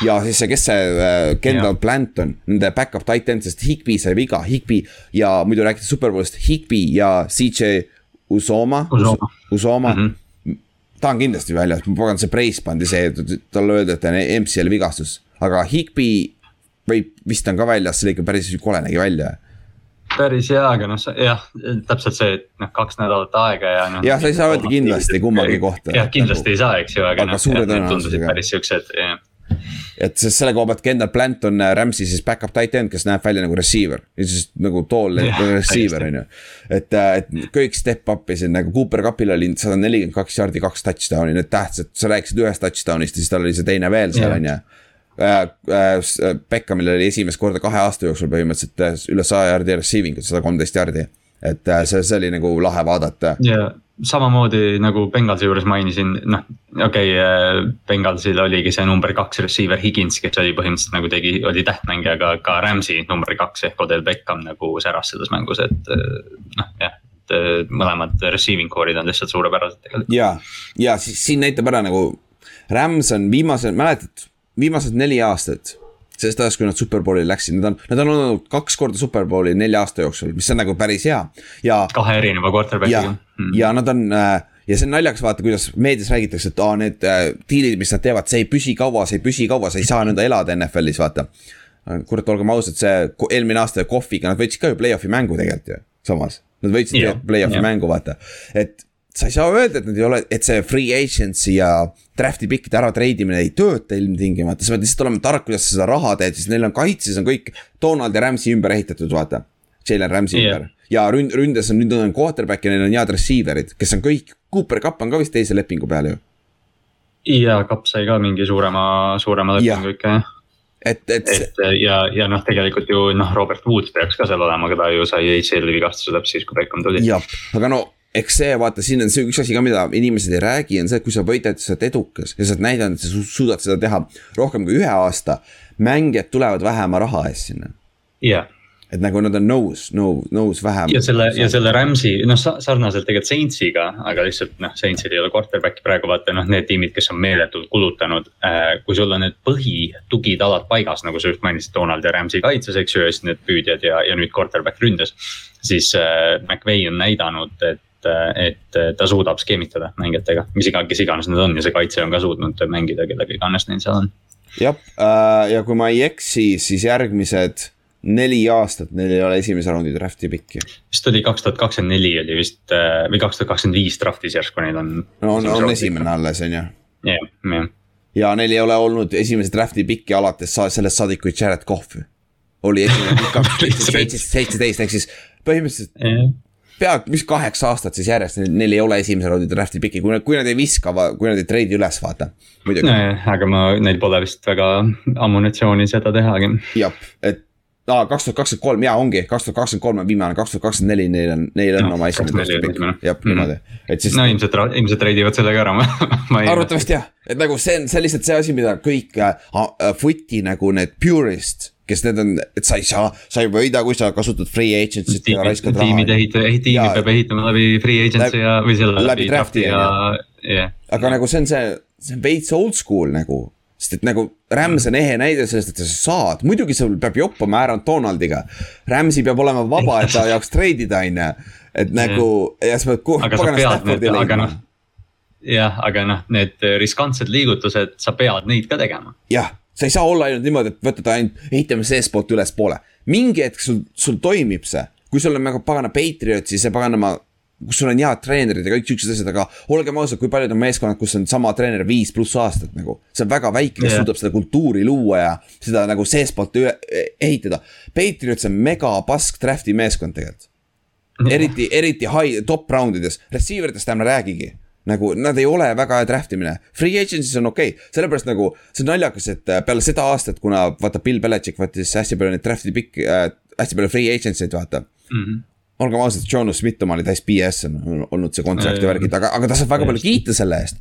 ja siis see, kes see äh, Kendall yeah. Planton, nende back-up titan, sest Higby sai viga, Higby ja muidu rääkides Superbowlist, Higby ja CJ Usoma, Usoma, Usoma mm. -hmm. ta on kindlasti väljas, pagan see Brace pandi see, talle öeldi, et on MCL vigastus aga Higby võib, vist on ka väljas, see ikka päris kole nägi välja päris hea, aga noh, jah, täpselt see, et noh, kaks nädalat aega ja noh. jah, sa ei saa öelda kindlasti kummagi kohta. jah, kindlasti ei saa, eks ju, aga, aga noh, need tundusid päris siuksed, jah. et sest selle koha pealt Kendall Plant on äh, Rams'i siis back-up tight end, kes näeb välja nagu receiver. siis nagu tall receiver on ju. et, äh, et kõik step up'i siin nagu Cooper Cupil oli sada nelikümmend kaks jaardi, kaks touchdown'i, need tähtsad, sa rääkisid ühest touchdown'ist ja siis tal oli see teine veel seal on ju. Beckhamil oli esimest korda kahe aasta jooksul põhimõtteliselt äh, üle saja jaardi receiving ut, sada kolmteist jaardi. et äh, see, see oli nagu lahe vaadata. ja samamoodi nagu Bengalsi juures mainisin, noh, okei okay,, Bengalsil oligi see number kaks receiver Higins, kes oli põhimõtteliselt nagu tegi, oli tähtmängija, aga ka Rams'i number kaks ehk Odel Beckham nagu säras selles mängus, et noh, jah. mõlemad receiving core'id on lihtsalt suurepärased tegelikult. ja, ja siis siin näitab ära nagu Rams on viimased, mäletad, viimased neli aastat sellest ajast, kui nad superbowli läksid, nad on, nad on olnud kaks korda superbowli nelja aasta jooksul, mis on nagu päris hea ja kahe erineva quarterback'iga., ja nad on äh, ja see on naljakas vaata, kuidas meedias räägitakse, et aa need äh, diilid, mis nad teevad, see ei püsi kaua, see ei püsi kaua, sa ei saa nõnda elada NFL-is, vaata. kurat, olgem ausad, see eelmine aasta Kohviga nad võitsid ka ju play-off'i mängu tegelikult ju, samas. Nad võitsid tegelikult play-off'i jah. mängu, vaata, et sa ei saa öelda, et nad ei ole, et see free agency ja draft'i pikkide ära treidimine ei tööta ilmtingimata, sa pead lihtsalt olema tark, kuidas sa seda raha teed, sest neil on kaitses on kõik Donald ja Rams'i ümber ehitatud, vaata. Jalen Rams'i Jah. ümber ja ründ-, ründes on nüüd on quarterback ja neil on head receiver'id, kes on kõik, Cooper Cup on ka vist teise lepingu peal ju. ja Kapp sai ka mingi suurema, suurema lepingu ikka jah. et, et et ja, ja noh, tegelikult ju noh, Robert Wood peaks ka seal olema, keda ju sai ACL-i vigastuse täpselt siis, kui Beckham tuli. jah, aga no eks see vaata, siin on see üks asi ka, mida inimesed ei räägi, on see, et kui sa võidad, sa oled edukas ja sa oled näidanud, et sa su- suudad seda teha rohkem kui ühe aasta. mängijad tulevad vähema raha eest sinna, jah, et nagu nad on nõus, nõus, vähem. ja selle ja selle Rams'i noh, sarnaselt tegelikult Saintsiga, aga lihtsalt noh, Saintsil ei ole quarterback'i praegu vaata noh, need tiimid, kes on meeletult kulutanud äh,. kui sul on need põhitugitalad paigas, nagu sa just mainisid, Donald ja Rams'i kaitses, eks ju, ja siis need püüdjad ja, ja nüüd quarterback ründes. siis äh, McVay on näidanud, et et ta suudab skeemitada mängijatega, mis iga, kes iganes need on ja see kaitse on ka suutnud mängida, kellega iganes neil seal on. jah äh,, ja kui ma ei eksi, siis järgmised neli aastat neil ei ole esimese raundi draft'i pikki. vist oli kaks tuhat kakskümmend neli oli vist äh, või kaks tuhat kakskümmend viis draft'is järsku neil on. no on, on esimene alles, on ju jah, jah ja neil ei ole olnud esimese draft'i pikki alates sa- sellest saadik, kui Jared Cough oli esimene pikk [LAUGHS] kaks tuhat seitseteist, ehk siis põhimõtteliselt pea, mis kaheksa aastat siis järjest, neil ei ole esimese raundi draft'i pikki, kui nad, kui nad ei viska, kui nad ei treidi üles, vaata. muidugi, nojah, aga ma, neil pole vist väga ammunitsiooni seda tehagi. jah, et aa, kaks tuhat kakskümmend kolm, jaa, ongi, kaks tuhat kakskümmend kolm on viimane, kaks tuhat kakskümmend neli neil on, neil on Jah, oma esimene 24 draft'i pikk jah, niimoodi, et siis no ilmselt, ilmselt treidivad selle ka ära, [LAUGHS] ma ei. arvatavasti jah, et nagu see on, see on lihtsalt see asi, mida kõik äh, äh, footi nagu need purist, kes need on, et sa ei saa, sa ei võida, kui sa kasutad free agency't ja raiskad raha. tiimid ehita-, tiimi Jaa. peab ehitama läbi free agency Läbi- ja, või selle läbi draft'i, ja, jah. aga nagu see on see, see on veits old school nagu. sest et nagu Rams on ehe näide sellest, et sa saad, muidugi sul peab joppama Aaron Donaldiga. Rams'i peab olema vaba, et ta [LAUGHS] jaoks treidida, on ju. et nagu ja sa pead ko- aga sa pagana Staffordi leidma noh. jah, aga noh, need riskantsed liigutused, sa pead neid ka tegema. jah, sa ei saa olla ainult niimoodi, et võtad ainult, ehitame seestpoolt ülespoole. mingi hetk sul, sul toimib see, kui sul on nagu pagana Patriotsi, see paganama, kus sul on head treenerid ja kõik siuksed asjad, aga olgem ausad, kui paljud on meeskonnad, kus on sama treener viis pluss aastat nagu. see on väga väike, kes Jah. suudab seda kultuuri luua ja seda nagu seestpoolt ehitada. Patriots on mega pask draft'i meeskond tegelikult. eriti, eriti high, top round ides, receiver itest ärme räägigi nagu nad ei ole väga hea draft imine, free agency's on okei okay., sellepärast nagu see on naljakas, et äh, peale seda aastat, kuna vaata Bill Belichik võttis hästi palju neid draft'i pikki äh,, hästi palju free agents eid vaata mm. -hmm. olgem ausad, Jonas Smith oma oli täis BS on olnud see kontrakti Jaa, värgid, aga, aga ta saab väga palju kiita selle eest.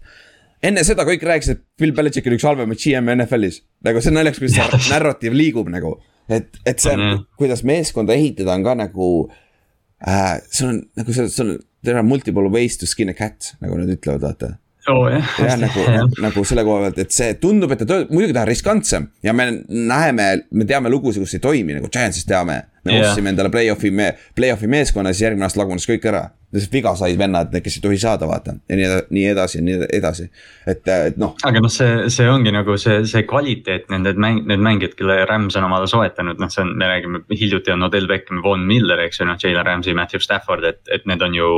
enne seda kõik rääkisid, et Bill Belichik oli üks halvemaid GM-e NFL-is, nagu see on naljakas, kuidas see narratiiv liigub nagu. et, et see On, jah. on, kuidas meeskonda ehitada on ka nagu äh,, sul on nagu sul, sul, there are multiple ways to skin a cat, nagu nad ütlevad, vaata oh, jah. jah, nagu, [LAUGHS] nagu selle koha pealt, et see tundub, et ta töötab, muidugi ta on riskantsem ja me näeme, me teame lugusid, kus ei toimi nagu Giantsist teame. Me yeah. ostsime endale play-off'i me,, play-off'i meeskonna, siis järgmine aasta lagunes kõik ära. lihtsalt viga said vennad, kes ei tohi saada, vaata ja nii, nii edasi ja nii edasi, et, et noh. aga noh, see, see ongi nagu see, see kvaliteet, need mäng, need mängijad, kelle Rams on omale soetanud, noh, see on, me räägime, hiljuti on Odell Beckham, Von Miller, eks ju, noh, Jalen Ramsey, Matthew Stafford, et, et need on ju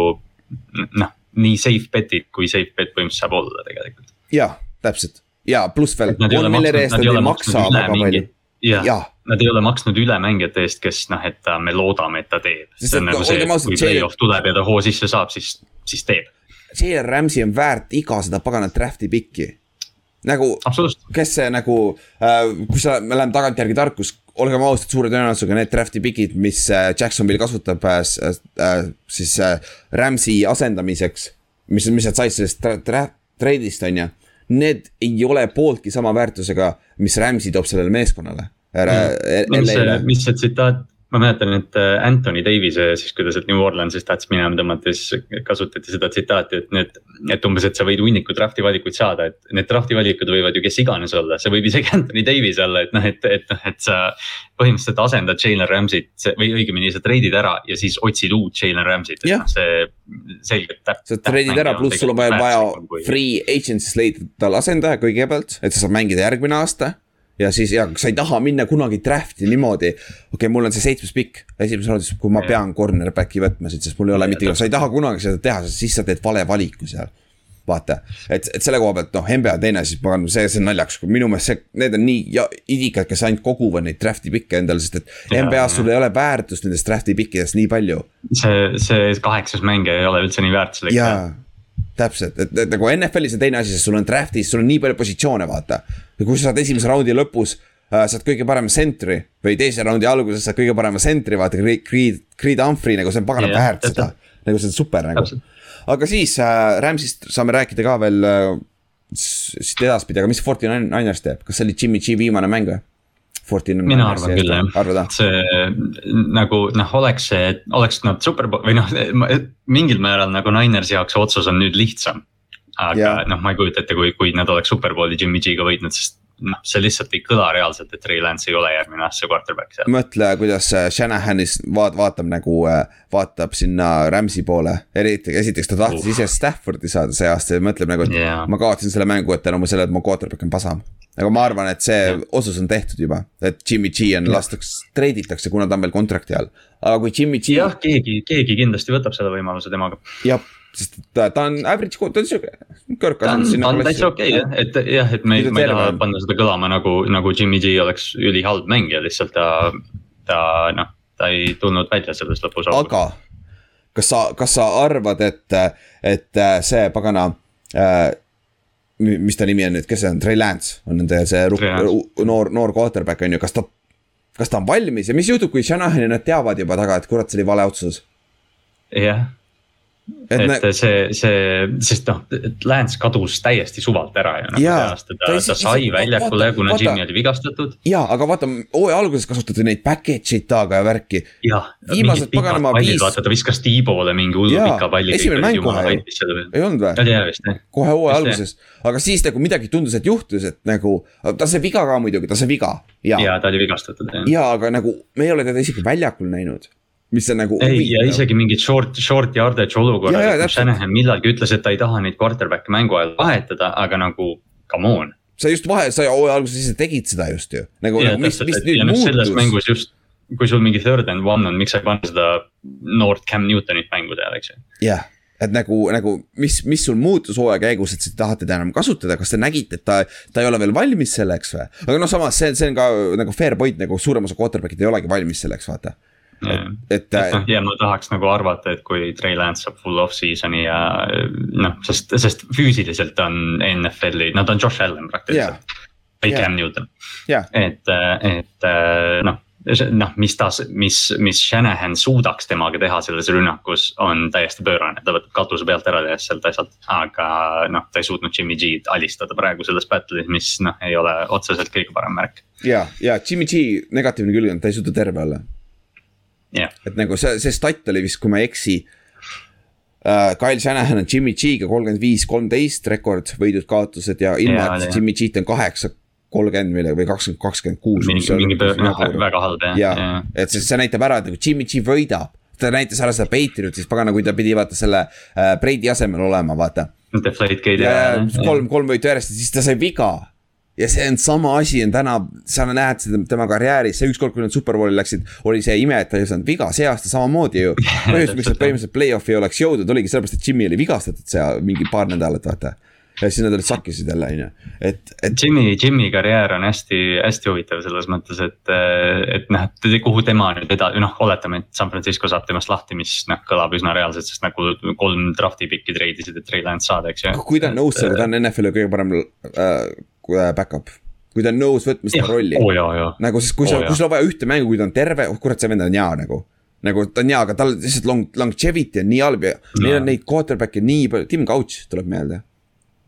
noh, nii safe bet'id, kui safe bet põhimõtteliselt saab olla tegelikult. jah, täpselt ja pluss veel, Von Milleri eest nad ei maksa väga palju jah, Nad ei ole maksnud üle mängijate eest, kes noh, et ta, me loodame, et ta teeb. See on nagu see, et kui play-off tuleb ja ta hoo sisse saab, siis, siis teeb. Jalen Ramsey on väärt iga seda paganat draft'i pikki. nagu kes see nagu äh,, kui sa, me läheme tagantjärgi tarkus, olgem ausad, suure tõenäosusega need draft'i pikid, mis äh, Jacksonville kasutab äh, s- äh, siis äh, Rams'i asendamiseks. mis, mis nad said sellest tra- tra- treidist, on ju. Need ei ole pooltki sama väärtusega, mis Rams'i toob sellele meeskonnale. Mis see, mis see tsitaat, ma mäletan, et äh, Anthony Davis'e siis, kui ta sealt New Orleansist tahtis minema tõmmata, siis kasutati seda tsitaati, et need. et umbes, et sa võid hunniku draft'i valikuid saada, et need draft'i valikud võivad ju kes iganes olla, see võib isegi [LAUGHS] Anthony Davis olla, et noh, et, et noh, et sa. põhimõtteliselt asendad Jalen Rams'it või õigemini sa treidid ära ja siis otsid uut Jalen Rams'it, et noh, see selgelt täp-. sa treidid ära, pluss sul on vaja, vaja free agency'st leida talle asendaja kõigepealt, et sa saad mängida järgmine aasta. Ja siis ja sa ei taha minna kunagi draft'i niimoodi, okei okay,, mul on see seitsmes pikk, esimeses raundis, kui ma pean cornerback'i võtma siit, sest mul ei ole Ja, mitte, sa ei taha kunagi seda teha, sest siis sa teed vale valiku seal. vaata, et, et selle koha pealt noh, NBA teine siis pagan, see, see on naljakas, kui minu meelest see, need on nii ja, idikad, kes ainult koguvad neid draft'i pikke endale, sest et NBA-s sul ei ole väärtust nendest draft'i pikkidest nii palju. See, see kaheksas mängija ei ole üldse nii väärtuslik. jaa, täpselt, et, et nagu NFL-is on teine asi, sest sul on draft'is, sul on nii palju positsioone, vaata. ja kui sa saad esimese raundi lõpus äh, saad kõige parema sentri või teise raundi alguses saad kõige parema sentri, vaata Creed, Creed, Humphrey nagu see on pagana Jah, väärt seda. nagu see on super nagu aga siis äh, Rams'ist saame rääkida ka veel äh, siit edaspidi, aga mis Forty Niners teeb, kas see oli Jimmy G viimane mäng või? Mina arvan küll jah, see nagu noh, oleks see, oleks nad superbowl või noh, mingil määral nagu Ninersi jaoks otsus on nüüd lihtsam. aga Jaa. noh, ma ei kujuta ette, kui, kui nad oleks superbowli Jimmy G-ga võitnud, sest noh, see lihtsalt ei kõla reaalselt, et Trey Lance ei ole järgmine aasta quarterback seal. mõtle, kuidas äh, Shanahanis vaat-, vaatab nagu, vaatab sinna Rams'i poole, eriti, esiteks ta tahtis Uh. ise Staffordi saada see aasta ja mõtleb nagu, et Jaa. ma kaotasin selle mängu, et tänu sellele, et mu quarterback on pasam. aga ma arvan, et see otsus on tehtud juba, et Jimmy G on lastakse, treiditakse, kuna ta on veel kontrakti all. aga kui Jimmy G, jah, keegi, keegi kindlasti võtab selle võimaluse temaga. jah, sest ta, ta on average, ta on sihuke, ta on, ta on täitsa okei jah, et jah, et me ma ei taha panna seda kõlama nagu, nagu Jimmy G oleks ülihalb mängija, lihtsalt ta, ta noh, ta ei tulnud välja sellest lõpus. aga kas sa, kas sa arvad, et, et see pagana äh,. mis ta nimi on nüüd, kes see on, Trey Lance on nende see noor, noor quarterback on ju, kas ta. kas ta on valmis ja mis juhtub, kui Shanahan ja nad teavad juba taga, et kurat, see oli vale otsus. jah, et, et et see, see, sest noh, Lance kadus täiesti suvalt ära ju noh, Jaa, ta ta, ta sai väljakule, kuna vaata- Jimmy oli vigastatud. ja, aga vaata, hooaja alguses kasutati neid package eid taga ja värki. jah, mingid pikad pallid viis-, vaata ta viskas Tiibole mingi hullu Jaa, pika palli. esimene mäng kohe ju. ei olnud või? oli jah vist jah, kohe hooaja alguses, aga siis nagu midagi tundus, et juhtus, et nagu, ta sai viga ka muidugi, ta sai viga ja, ja., ta oli vigastatud jah. ja aga nagu me ei ole teda isegi väljakul näinud, mis on nagu ei, ja isegi mingid short, short yardage olukorrad, täpselt. Shanahan millalgi ütles, et ta ei taha neid quarterback'e mängu ajal vahetada, aga nagu come on. sa just vahe, sa alguses ise tegid seda just ju, nagu, nagu mis, mis nüüd ja noh, selles muutus. mängus just, kui sul mingi third and one on, miks sa ei pane seda noort Cam Newtonit mängu peale, eks ju. jah, et nagu, nagu mis, mis sul muutus hooaja käigus, et sa ei taha teda enam kasutada, kas te nägite, et ta, ta ei ole veel valmis selleks või? aga noh, samas see, see on ka nagu fair point nagu suurem osa quarterback'id ei olegi valmis selleks, vaata. Et äh, noh, ja ma tahaks nagu arvata, et kui Trey Lance saab full off-season'i ja noh, sest, sest füüsiliselt on NFL-i, nad on Josh Allan praktiliselt. või Jaa. Cam Newton, jah, et, et noh, noh, mis ta, mis, mis Shanahan suudaks temaga teha selles rünnakus on täiesti pöörane, ta võtab katuse pealt ära sealt asjalt. aga noh, ta ei suutnud Jimmy G-d alistada praegu selles battle'is, mis noh, ei ole otseselt kõige parem märk. ja, ja Jimmy G negatiivne külg on, ta ei suuda terve olla. jah, et nagu see, see stat oli vist, kui ma ei eksi uh,. Kyle Shanahan on Jimmy G-ga kolmkümmend viis, kolmteist rekord, võidud-kaotused ja ilma Jaa,, et jaa. Jimmy G-t on kaheksa, kolmkümmend millega või kakskümmend, kakskümmend kuus. mingi, mingi pöör-, noh väga halb jah ja ja., et see, see näitab ära, et nagu Jimmy G võidab. ta näitas ära seda Patriotis, pagana, kui ta pidi vaata selle uh, Brady asemel olema, vaata. Deflate gate'i ja ajal. kolm, kolm võitu järjest ja siis ta sai viga. Ja see on sama asi on täna, sa näed seda tema karjääris, see ükskord, kui nad superbowli läksid, oli see ime, et ta ei saanud viga, see aasta samamoodi ju. [LAUGHS] põhjus, miks nad põhimõtteliselt play-off'i ei oleks jõudnud, oligi sellepärast, et Jimmy oli vigastatud seal mingi paar nädalat, vaata. ja siis nad olid sakkisid jälle on ju, et, et. Jimmy, Jimmy karjäär on hästi, hästi huvitav selles mõttes, et, et noh, et kuhu tema nüüd edasi, noh, oletame, et San Francisco saab temast lahti, mis noh, kõlab üsna reaalselt, sest nagu kolm draft'i pikki treidisid, et Trey Lance saada, eks ju. kui ta on nõus sellega, ta on NFL-i kõige parem äh, back-up kui ta on nõus võtma seda rolli oh,. nagu, sest kui oh, sa, kui sul on vaja ühte mängu, kui ta on terve, oh kurat, see vend on hea nagu nagu ta on hea, aga tal lihtsalt long, longevity on nii halb ja no. neil on neid quarterback'e nii palju, Tim Couch tuleb meelde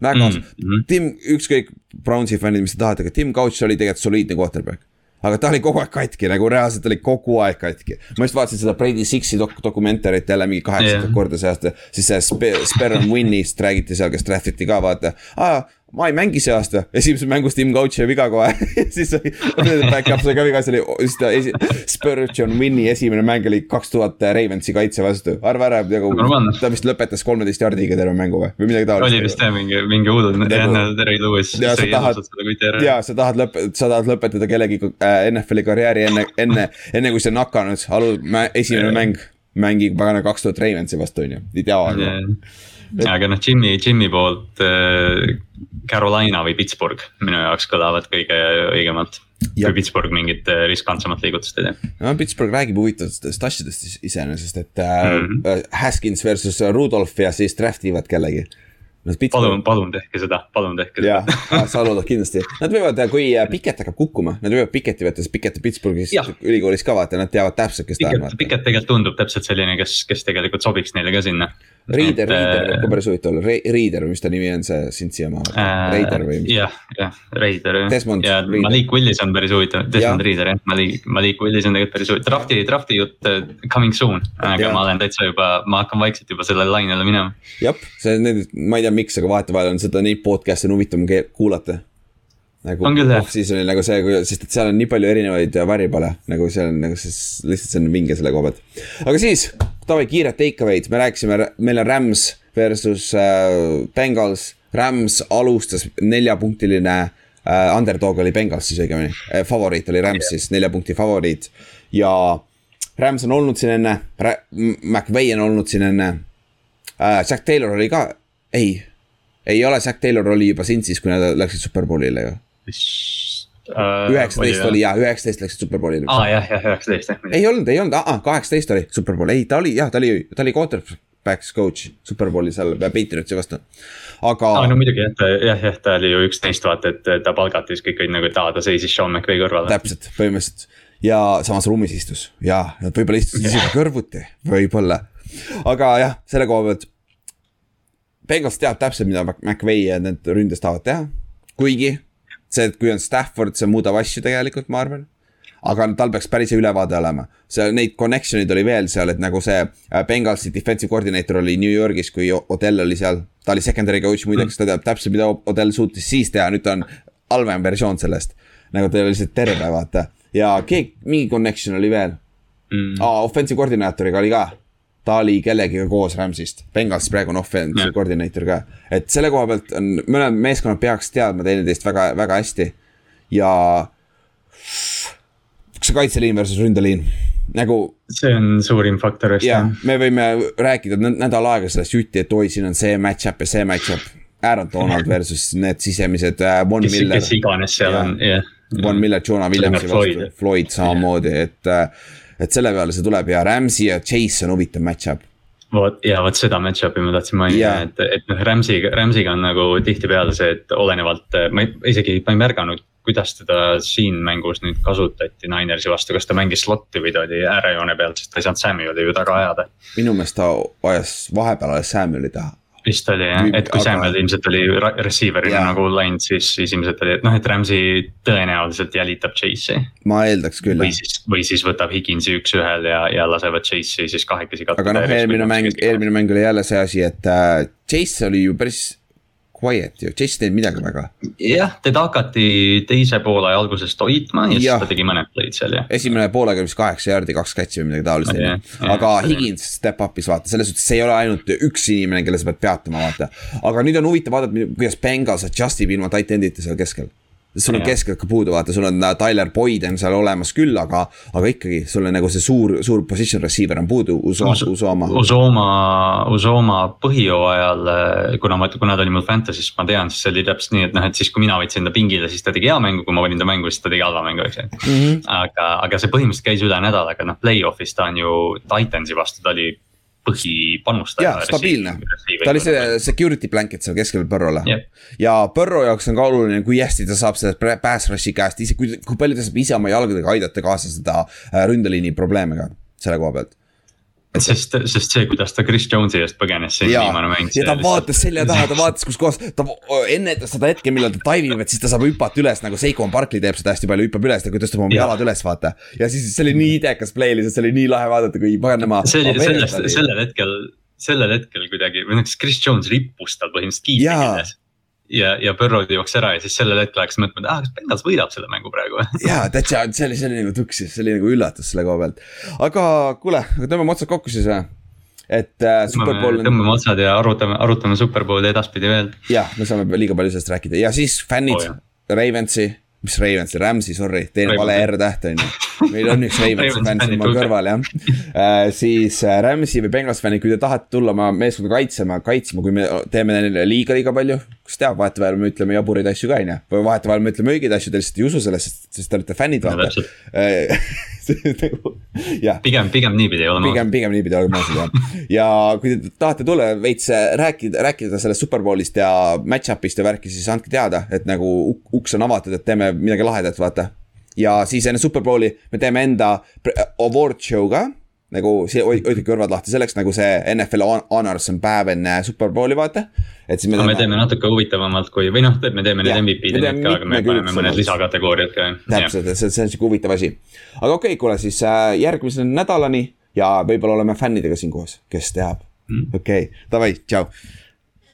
väga mm, -hmm. Tim, ükskõik Brownsi fännid, mis te tahate, aga Tim Couch oli tegelikult soliidne quarterback. aga ta oli kogu aeg katki, nagu reaalselt oli kogu aeg katki. ma just vaatasin seda Brady Sixi dok-, dokumentarit jälle mingi kaheksandat yeah. korda see aasta. siis see Sper-, Speron Winnist räägiti seal, kes draft iti ka vaata ah, ma ei mängi see aasta, esimeses mängus Tim Couch jäi viga kohe. [LAUGHS] Siis back-up sai ka viga, see oli, siis ta esi-, Spurgeon Winni esimene mäng oli kaks tuhat Ravensi kaitse vastu, arva ära nagu. ta vist lõpetas kolmeteist jardiga terve mängu või, või midagi taolist. oli vist jah mingi, mingi uudne enne Terry Lewis. ja sa tahad, ja sa tahad lõp-, sa tahad lõpetada kellegi äh, NFL-i karjääri enne, enne, enne kui see on hakanud, alu-, esimene mäng mängib pagana kaks tuhat Ravensi vastu on ju, ideaalne aga noh, Jimmy, Jimmy poolt äh, Carolina või Pittsburgh minu jaoks kõlavad kõige õigemalt. kui Pittsburgh mingit äh, riskantsemat liigutust ei tee. no Pittsburgh räägib huvitavatest asjadest iseenesest, et mm -hmm. Haskins versus Rudolph ja siis draft ivad kellegi no,. palun, palun tehke seda, palun tehke seda. jaa, sa loodad kindlasti, nad võivad, kui Piket hakkab kukkuma, nad võivad Piketi võtta, sest Piket Pittsburghis ülikoolis ka vaata, nad teavad täpselt, kes ta on. Piket tegelikult tundub täpselt selline, kes, kes tegelikult sobiks neile ka sinna Reader, Reader võib ka päris huvitav olla Re, Reader või mis ta nimi on, see Cincy oma äh,, Raider või? jah, jah, Raider. Desmond ja Reader. Malik Willis on päris huvitav, Desmond ja. Reader jah, Malik, Malik Willis on tegelikult päris huvitav, drafti, drafti jutt uh, coming soon. aga ja. ma olen täitsa juba, ma hakkan vaikselt juba sellele lainele minema. jah, see on need, ma ei tea, miks, aga vahetevahel on seda neid podcast'e on huvitavam kuulata nagu off-season'il nagu see, sest et seal on nii palju erinevaid variable'e, nagu seal on nagu siis lihtsalt see on vinge selle koha pealt. aga siis, davai kiired take away'd, me rääkisime, meil on Rams versus äh, Bengals. Rams alustas neljapunktiline äh,, underdog oli Bengals siis õigemini äh,, favoriit oli Rams siis, nelja punkti favoriit. ja Rams on olnud siin enne, McVay on olnud siin enne äh,. Jack Taylor oli ka, ei, ei ole, Jack Taylor oli juba Cincy's, kui nad läksid superbowlile ju üheksateist oli jah, üheksateist läksid superbowlile. aa jah, jah üheksateist jah. ei olnud, ei olnud, kaheksateist oli superbowl, ei ta oli jah, ta oli, ta oli quarterback's coach superbowli seal Patriotsi vastu, aga. aa no muidugi jah, jah, jah, ta oli ju üksteist vaata, et ta palgati, siis kõik olid nagu, et aa, ta seisis Sean McVay kõrval. täpselt, põhimõtteliselt ja samas ruumis istus ja nad võib-olla istusid isegi kõrvuti, võib-olla, aga jah, selle koha pealt. Bengals teab täpselt, mida McVay ja need ründes tahavad teha, kuigi see, et kui on Stafford, see muudab asju tegelikult, ma arvan aga tal peaks päris ülevaade olema. seal neid connection'id oli veel seal, et nagu see äh, Bengalsi defensive coordinator oli New Yorgis, kui Odell oli seal. ta oli secondary coach muideks, ta teab täpselt, mida Odell suutis siis teha, nüüd ta on halvem versioon sellest. nagu ta oli lihtsalt terve, vaata. ja keegi, mingi connection oli veel mm.. aa, offensive koordinaatoriga oli ka ta oli kellegiga koos Rams'ist, Bengals praegu on offensive coordinator ka. et selle koha pealt on, mõlemad meeskonnad peaks teadma teineteist väga, väga hästi. ja see kaitseliin versus ründeliin, nagu. see on suurim faktor vist jah. me võime rääkida nädal aega sellest jutti, et oi, siin on see match-up ja see match-up. Aaron Donald versus need sisemised uh,, Von kes, Miller. kes iganes seal ja. on, jah. Von Miller, Jonah Williamsi vastu, Floyd samamoodi, et uh, et selle peale see tuleb ja Rams'i ja Chase on huvitav match-up vot ja vot seda match-up'i ma tahtsin mainida yeah., et, et noh, Rams'iga, Rams'iga on nagu tihtipeale see, et olenevalt, ma ei, isegi ma ei märganud. kuidas teda siin mängus nüüd kasutati Ninersi vastu, kas ta mängis slot'i või ta oli äärejoone peal, sest ta ei saanud Samuel'i ju taga ajada. minu meelest ta ajas vahepeal ajas Samuel'i taha vist oli jah, et kui aga... Samuel ilmselt oli receiver'ina yeah. nagu läinud, siis, siis ilmselt oli, et noh, et Rams'i tõenäoliselt jälitab Chase'i. ma eeldaks küll. või siis, või siis võtab Higinsi üks-ühel ja, ja lasevad Chase'i siis kahekesi aga noh, eelmine mäng, eelmine mäng oli jälle see asi, et äh, Chase oli ju päris quiet ju, Chase ei teinud midagi väga. jah, teda hakati teise poole algusest hoidma ja, ja siis ta tegi mõned play'd seal jah. esimene poolega vist kaheksa jaardi, kaks catch'i või midagi taolist on ju. aga Higins step up'is vaata, selles suhtes see ei ole ainult üks inimene, kelle sa pead peatama, vaata. aga nüüd on huvitav vaadata, kuidas Bengals adjust ib ilma tight end'ita seal keskel. Sul on keskelt ka puudu, vaata, sul on Tyler Boyd on seal olemas küll, aga, aga ikkagi sul on nagu see suur, suur position receiver on puudu, Usoma. Usoma, Usoma põhijooajal, kuna ma, kuna ta oli mul Fantasy's, ma tean, siis see oli täpselt nii, et noh, et siis kui mina võtsin ta pingile, siis ta tegi hea mängu, kui ma panin ta mängu, siis ta tegi halva mängu, eks ju. Mm -hmm.. aga, aga see põhimõtteliselt käis üle nädala, aga noh, play-off'is ta on ju Titansi vastu, ta oli põhipanustaja. jaa, stabiilne, ta oli see security blanket seal keskel Põrrole yep.. ja Põrro jaoks on ka oluline, kui hästi ta saab selle pass rush'i käest ise, kui, kui palju ta saab ise oma jalgadega aidata kaasa seda äh, ründeliini probleeme ka selle koha pealt sest, sest see, kuidas ta Chris Jones'i eest põgenes, see viimane mäng. ja ta vaatas selja taha, ta vaatas, kus kohas, ta ennetas seda hetke, millal ta dive ib, et siis ta saab hüpata üles nagu Seikon Barkley teeb seda hästi palju, hüppab üles, ta tõstab oma jalad üles, vaata. ja siis see oli nii idekas play lihtsalt, see oli nii lahe vaadata, kui paganama. see oli sellest, sellel hetkel, sellel hetkel kuidagi, või noh, Chris Jones rippus tal põhimõtteliselt kiipi küljes ja, ja Burrow jooksis ära ja siis sellel hetkel hakkas mõtlema, et ah, kas Bengals võidab selle mängu praegu [LAUGHS] jaa, täitsa, see oli, see oli nagu tuksis, see oli nagu üllatus selle koha pealt. aga kuule, tõmbame otsad kokku siis või? et äh, Superbowl. tõmbame otsad ja arutame, arutame Superbowli edaspidi veel. jah, me saame liiga palju sellest rääkida ja siis fännid oh,, Ravensi mis Ravens, Rams'i, sorry, teen vale R-täht on ju. Meil on üks Ravensi fänn siin mul kõrval jah äh,. siis äh, Rams'i või Bengals fännid, kui te tahate tulla oma meeskonda kaitsema, kaitsma, kui me teeme neile liiga, liiga palju. kes teab, vahetevahel me ütleme jaburaid asju ka on ju, või vahetevahel me ütleme õigeid asju, te lihtsalt ei usu sellest, sest te olete fännid vaata nagu, [LAUGHS] pigem, pigem niipidi olema. pigem, pigem niipidi olema ausad jah. ja kui te tahate tulla veits äh, rääkida, rääkida sellest Superbowlist ja match-up'ist ja värki, siis andke teada, et nagu uks on avatud, et teeme midagi lahedat, vaata. Ja siis enne Superbowli me teeme enda award show ka nagu see, hoidke kõrvad lahti selleks, nagu see NFL Honors on päev enne Superbowli, vaata. et siis me teeme. me teeme natuke huvitavamalt kui, või noh, me teeme need MVP-d ka, aga me paneme mõned lisakategooriad ka. täpselt, et see, see on sihuke huvitav asi. aga okei okay,, kuule siis äh, järgmise nädalani ja võib-olla oleme fännidega siin koos, kes teab mm.. okei okay., davai, tšau